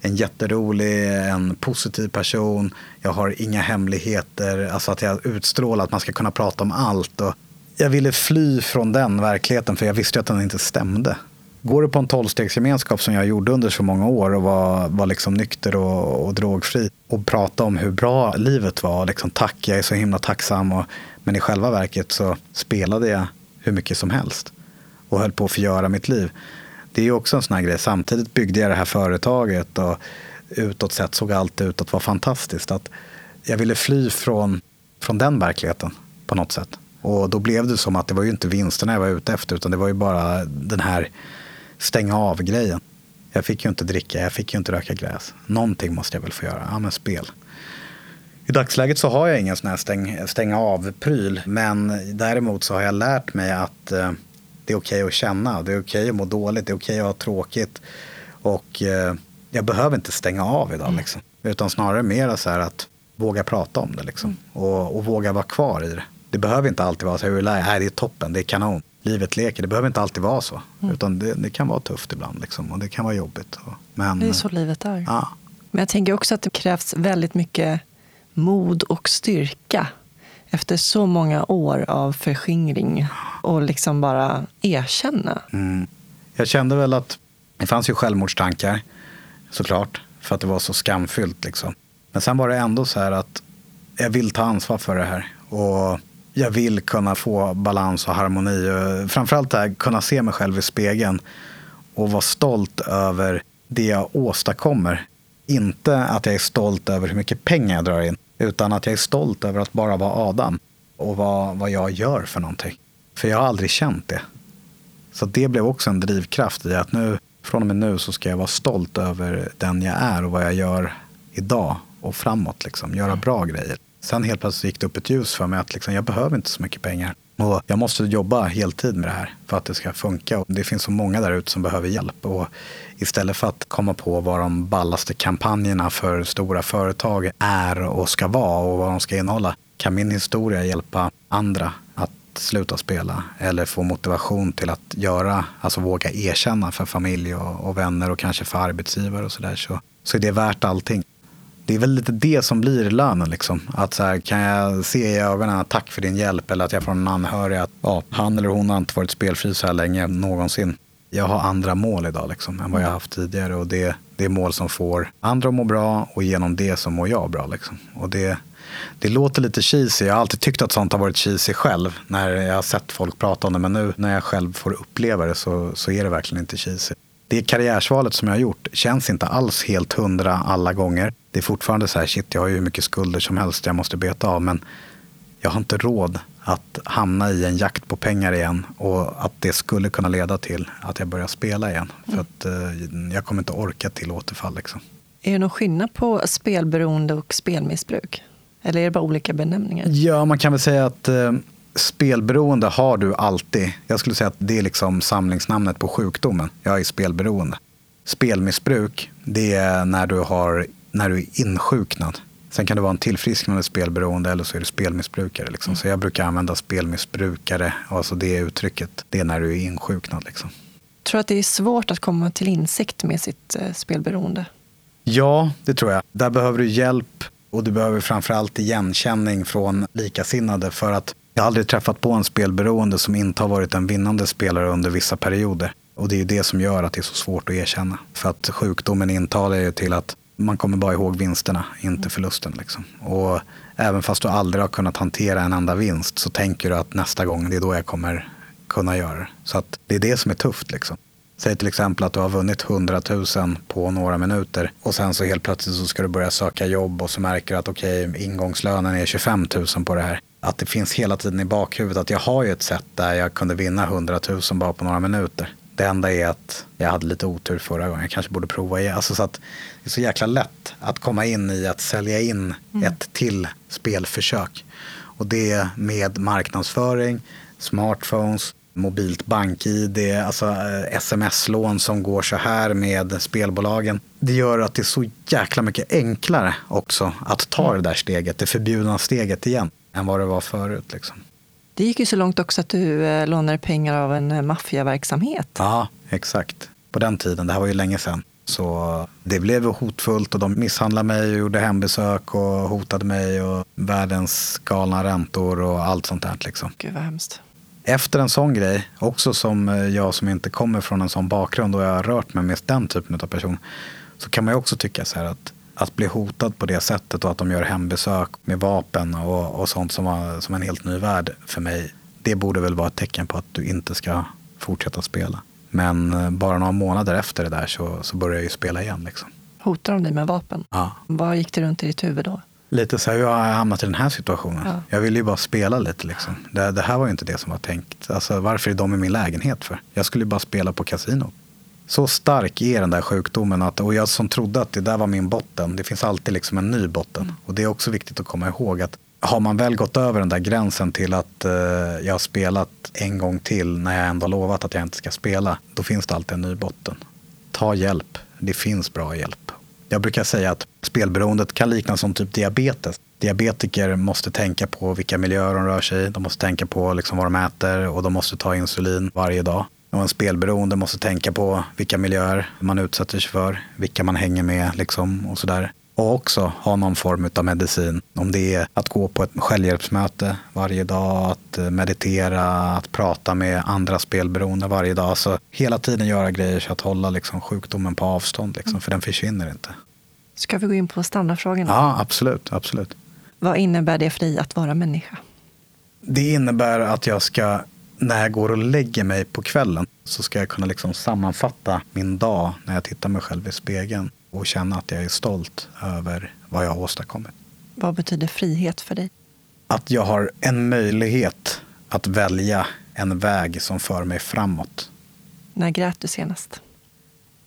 en jätterolig, en positiv person. Jag har inga hemligheter, alltså att jag utstrålar att man ska kunna prata om allt. Och jag ville fly från den verkligheten för jag visste att den inte stämde. Går du på en tolvstegsgemenskap som jag gjorde under så många år och var, var liksom nykter och, och drogfri och prata om hur bra livet var. Liksom, tack, jag är så himla tacksam. Och, men i själva verket så spelade jag hur mycket som helst och höll på att förgöra mitt liv. Det är ju också en sån här grej. Samtidigt byggde jag det här företaget och utåt sett såg allt ut att vara fantastiskt. Att jag ville fly från, från den verkligheten på något sätt. Och då blev det som att det var ju inte vinsterna jag var ute efter utan det var ju bara den här stänga av-grejen. Jag fick ju inte dricka, jag fick ju inte röka gräs. Någonting måste jag väl få göra. Ja, men spel. I dagsläget så har jag ingen sån här stäng, stänga av-pryl. Men däremot så har jag lärt mig att eh, det är okej okay att känna. Det är okej okay att må dåligt. Det är okej okay att ha tråkigt. Och eh, jag behöver inte stänga av idag. Mm. Liksom. Utan snarare mer så här att våga prata om det. Liksom. Mm. Och, och, våga vara kvar i det. Det behöver inte alltid vara så här, nej det är toppen, det är kanon. Livet leker, det behöver inte alltid vara så. Mm. Utan det, det, kan vara tufft ibland liksom, och det kan vara jobbigt. Men, det är så livet är. Ja. Men jag tänker också att det krävs väldigt mycket mod och styrka efter så många år av förskingring och liksom bara erkänna. Mm. Jag kände väl att det fanns ju självmordstankar såklart för att det var så skamfyllt. Liksom. Men sen var det ändå så här att jag vill ta ansvar för det här. Och jag vill kunna få balans och harmoni. Och framförallt det här, kunna se mig själv i spegeln och vara stolt över det jag åstadkommer. Inte att jag är stolt över hur mycket pengar jag drar in, utan att jag är stolt över att bara vara Adam och vad, vad jag gör för någonting. För jag har aldrig känt det. Så det blev också en drivkraft i att nu, från och med nu så ska jag vara stolt över den jag är och vad jag gör idag och framåt. Liksom. Göra bra grejer. Sen helt plötsligt gick det upp ett ljus för mig att liksom, jag behöver inte så mycket pengar. Och jag måste jobba heltid med det här för att det ska funka. Och det finns så många där ute som behöver hjälp. Och istället för att komma på vad de ballaste kampanjerna för stora företag är och ska vara och vad de ska innehålla kan min historia hjälpa andra att sluta spela eller få motivation till att göra, alltså våga erkänna för familj och, och vänner och kanske för arbetsgivare och sådär så, så är det värt allting det är väl lite det som blir lönen. Liksom. Att så här, kan jag se i ögonen tack för din hjälp eller att jag får en anhörig att ja, han eller hon har inte varit spelfri så här länge någonsin. Jag har andra mål idag liksom, än vad jag haft tidigare och det, det är mål som får andra att må bra och genom det så mår jag bra. Liksom. Och det, det låter lite cheesy. Jag har alltid tyckt att sånt har varit cheesy själv när jag har sett folk prata om det. Men nu när jag själv får uppleva det så, så är det verkligen inte cheesy det karriärsvalet som jag har gjort känns inte alls helt hundra alla gånger. Det är fortfarande så här, shit, jag har ju hur mycket skulder som helst jag måste beta av. Men jag har inte råd att hamna i en jakt på pengar igen och att det skulle kunna leda till att jag börjar spela igen. Mm. För att eh, jag kommer inte orka till återfall. Liksom. Är det någon skillnad på spelberoende och spelmissbruk? Eller är det bara olika benämningar? Ja, man kan väl säga att eh, spelberoende har du alltid. Jag skulle säga att det är liksom samlingsnamnet på sjukdomen. Jag är spelberoende. Spelmissbruk, det är när du, har, när du är insjuknad. Sen kan det vara en tillfrisknande spelberoende eller så är det spelmissbrukare. Liksom. Mm. Så jag brukar använda spelmissbrukare, alltså det uttrycket, det är när du är insjuknad. Liksom. Tror du att det är svårt att komma till insikt med sitt eh, spelberoende? Ja, det tror jag. Där behöver du hjälp och du behöver framförallt igenkänning från likasinnade för att jag har aldrig träffat på en spelberoende som inte har varit en vinnande spelare under vissa perioder. Och det är ju det som gör att det är så svårt att erkänna. För att sjukdomen intalar ju till att man kommer bara ihåg vinsterna, inte förlusten. Liksom. Och även fast du aldrig har kunnat hantera en enda vinst så tänker du att nästa gång, det är då jag kommer kunna göra det. Så att det är det som är tufft. Liksom. Säg till exempel att du har vunnit 100 000 på några minuter och sen så helt plötsligt så ska du börja söka jobb och så märker du att okej, okay, ingångslönen är 25 000 på det här. Att det finns hela tiden i bakhuvudet att jag har ju ett sätt där jag kunde vinna 100 000 bara på några minuter. Det enda är att jag hade lite otur förra gången. Jag kanske borde prova igen. Alltså så att det är så jäkla lätt att komma in i att sälja in mm. ett till spelförsök. Och det med marknadsföring, smartphones, mobilt bank-id, alltså eh, sms-lån som går så här med spelbolagen. Det gör att det är så jäkla mycket enklare också att ta mm. det där steget, det förbjudna steget igen, än vad det var förut. Liksom. Det gick ju så långt också att du eh, lånade pengar av en eh, maffiaverksamhet. Ja, exakt. På den tiden, det här var ju länge sedan. Så det blev hotfullt och de misshandlade mig och gjorde hembesök och hotade mig och världens galna räntor och allt sånt där. Liksom. Gud vad hemskt. Efter en sån grej, också som eh, jag som inte kommer från en sån bakgrund och jag har rört mig med den typen av person, så kan man ju också tycka så här att att bli hotad på det sättet och att de gör hembesök med vapen och, och sånt som var som en helt ny värld för mig. Det borde väl vara ett tecken på att du inte ska fortsätta spela. Men eh, bara några månader efter det där så, så började jag ju spela igen. Liksom. Hotar de dig med vapen? Ja. Vad gick det runt i ditt huvud då? Lite så här, hur har jag hamnat i den här situationen? Ja. Jag ville ju bara spela lite. Liksom. Det, det, här var ju inte det som var tänkt. Alltså, varför är de i min lägenhet för? Jag skulle ju bara spela på kasino. Så stark är den där sjukdomen. Att, och jag som trodde att det där var min botten. Det finns alltid liksom en ny botten. Och det är också viktigt att komma ihåg att har man väl gått över den där gränsen till att eh, jag har spelat en gång till när jag ändå lovat att jag inte ska spela. Då finns det alltid en ny botten. Ta hjälp. Det finns bra hjälp. Jag brukar säga att spelberoendet kan liknas som typ diabetes. Diabetiker måste tänka på vilka miljöer de rör sig i. De måste tänka på liksom vad de äter och de måste ta insulin varje dag. Och en spelberoende måste tänka på vilka miljöer man utsätter sig för, vilka man hänger med liksom och sådär. Och också ha någon form av medicin. Om det är att gå på ett självhjälpsmöte varje dag, att meditera, att prata med andra spelberoende varje dag. Så hela tiden göra grejer så att hålla liksom sjukdomen på avstånd, liksom, för den försvinner inte. Ska vi gå in på standardfrågorna? Ja, absolut, absolut. Vad innebär det för dig att vara människa? Det innebär att jag ska när jag går och lägger mig på kvällen så ska jag kunna liksom sammanfatta min dag när jag tittar mig själv i spegeln och känna att jag är stolt över vad jag har åstadkommit. Vad betyder frihet för dig? Att jag har en möjlighet att välja en väg som för mig framåt. När grät du senast?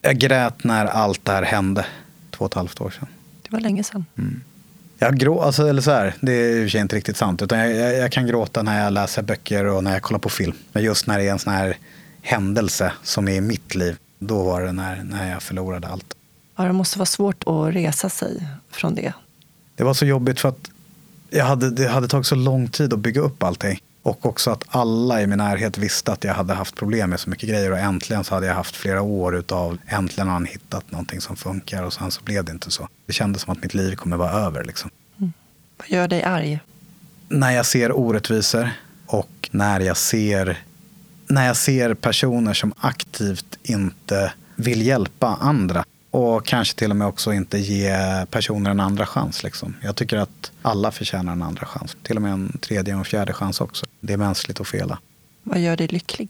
Jag grät när allt det här hände, två och ett halvt år sedan. Det var länge sedan. Mm. Jag grå, alltså, eller så här, det är i och för sig inte riktigt sant. Utan jag, jag, jag, kan gråta när jag läser böcker och när jag kollar på film. Men just när det är en sån här händelse som är i mitt liv, då var det när, när jag förlorade allt. Ja, det måste vara svårt att resa sig från det. Det var så jobbigt för att jag hade, det hade tagit så lång tid att bygga upp allting. Och också att alla i min närhet visste att jag hade haft problem med så mycket grejer. Och äntligen så hade jag haft flera år utav äntligen har han hittat någonting som funkar. Och sen så blev det inte så. Det kändes som att mitt liv kommer vara över. Liksom. Mm. Vad gör dig arg? När jag ser orättvisor och när jag ser, när jag ser personer som aktivt inte vill hjälpa andra. Och kanske till och med också inte ge personer en andra chans. Liksom. Jag tycker att alla förtjänar en andra chans. Till och med en tredje och en fjärde chans också. Det är mänskligt att fela. Vad gör dig lycklig?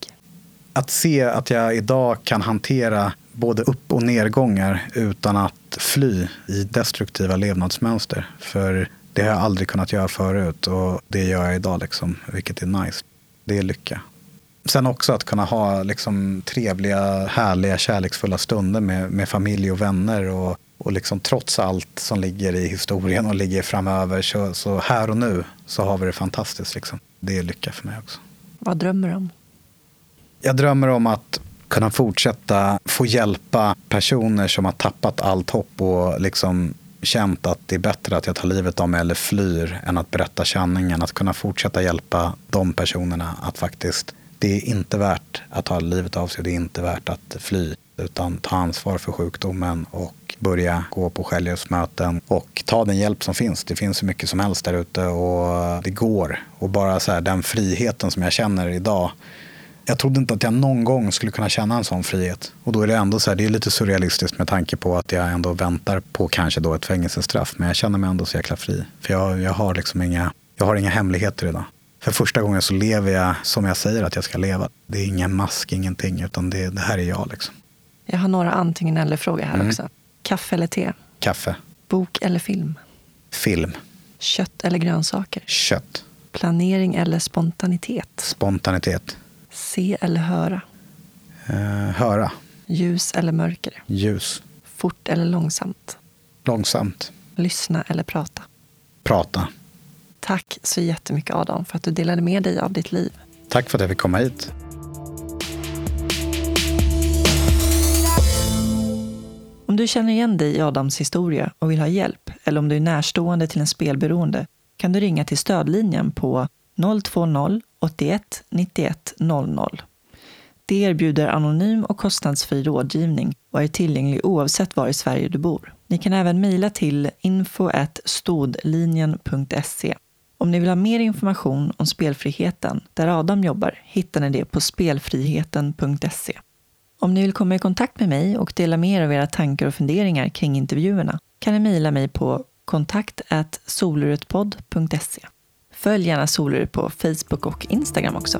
Att se att jag idag kan hantera både upp och nedgångar utan att fly i destruktiva levnadsmönster. För det har jag aldrig kunnat göra förut och det gör jag idag, liksom, vilket är nice. Det är lycka. Sen också att kunna ha liksom, trevliga, härliga, kärleksfulla stunder med, med familj och vänner. Och, och liksom, trots allt som ligger i historien och ligger framöver, så, så här och nu så har vi det fantastiskt. Liksom. Det är lycka för mig också. Vad drömmer du om? Jag drömmer om att kunna fortsätta få hjälpa personer som har tappat allt hopp och liksom känt att det är bättre att jag tar livet av mig eller flyr än att berätta sanningen. Att kunna fortsätta hjälpa de personerna att faktiskt, det är inte värt att ta livet av sig, det är inte värt att fly. Utan ta ansvar för sjukdomen och börja gå på självhjälpsmöten och ta den hjälp som finns. Det finns så mycket som helst där ute och det går. Och bara så här, den friheten som jag känner idag jag trodde inte att jag någon gång skulle kunna känna en sån frihet. Och då är det ändå så här, det är lite surrealistiskt med tanke på att jag ändå väntar på kanske då ett fängelsestraff. Men jag känner mig ändå så jäkla fri. För jag, jag har liksom inga, jag har inga hemligheter idag. För första gången så lever jag som jag säger att jag ska leva. Det är ingen mask, ingenting, utan det, det här är jag. Liksom. Jag har några antingen eller-frågor här mm. också. Kaffe eller te? Kaffe. Bok eller film? Film. Kött eller grönsaker? Kött. Planering eller spontanitet? Spontanitet. Se eller höra? Uh, höra. Ljus eller mörker? Ljus. Fort eller långsamt? Långsamt. Lyssna eller prata? Prata. Tack så jättemycket Adam för att du delade med dig av ditt liv. Tack för att jag fick komma hit. Om du känner igen dig i Adams historia och vill ha hjälp eller om du är närstående till en spelberoende kan du ringa till stödlinjen på 020 81 91 00. Det erbjuder anonym och kostnadsfri rådgivning och är tillgänglig oavsett var i Sverige du bor. Ni kan även mejla till info.stodlinjen.se. Om ni vill ha mer information om spelfriheten, där Adam jobbar, hittar ni det på spelfriheten.se. Om ni vill komma i kontakt med mig och dela med er av era tankar och funderingar kring intervjuerna kan ni mejla mig på kontakt soluretpodd.se. Följ gärna Solurut på Facebook och Instagram också.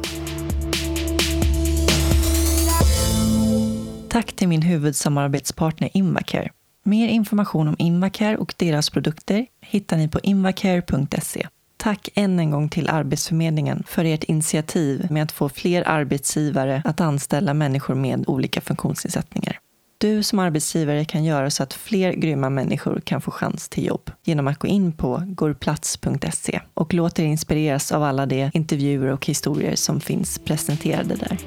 Tack till min huvudsamarbetspartner Invacare. Mer information om Invacare och deras produkter hittar ni på invacare.se. Tack än en gång till Arbetsförmedlingen för ert initiativ med att få fler arbetsgivare att anställa människor med olika funktionsnedsättningar. Du som arbetsgivare kan göra så att fler grymma människor kan få chans till jobb genom att gå in på gorplats.se och låta dig inspireras av alla de intervjuer och historier som finns presenterade där.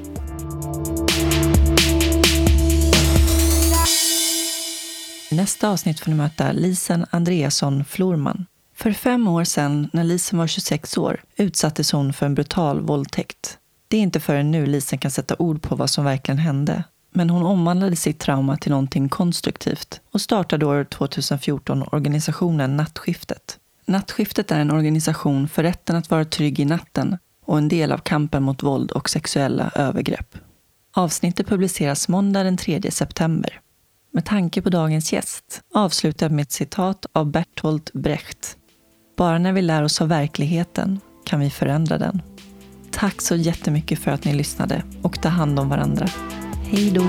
I nästa avsnitt får ni möta Lisen Andreasson Florman. För fem år sedan, när Lisen var 26 år, utsattes hon för en brutal våldtäkt. Det är inte förrän nu Lisen kan sätta ord på vad som verkligen hände men hon omvandlade sitt trauma till någonting konstruktivt och startade år 2014 organisationen Nattskiftet. Nattskiftet är en organisation för rätten att vara trygg i natten och en del av kampen mot våld och sexuella övergrepp. Avsnittet publiceras måndag den 3 september. Med tanke på dagens gäst avslutar jag med ett citat av Bertolt Brecht. Bara när vi lär oss av verkligheten kan vi förändra den. Tack så jättemycket för att ni lyssnade och ta hand om varandra. Hej då!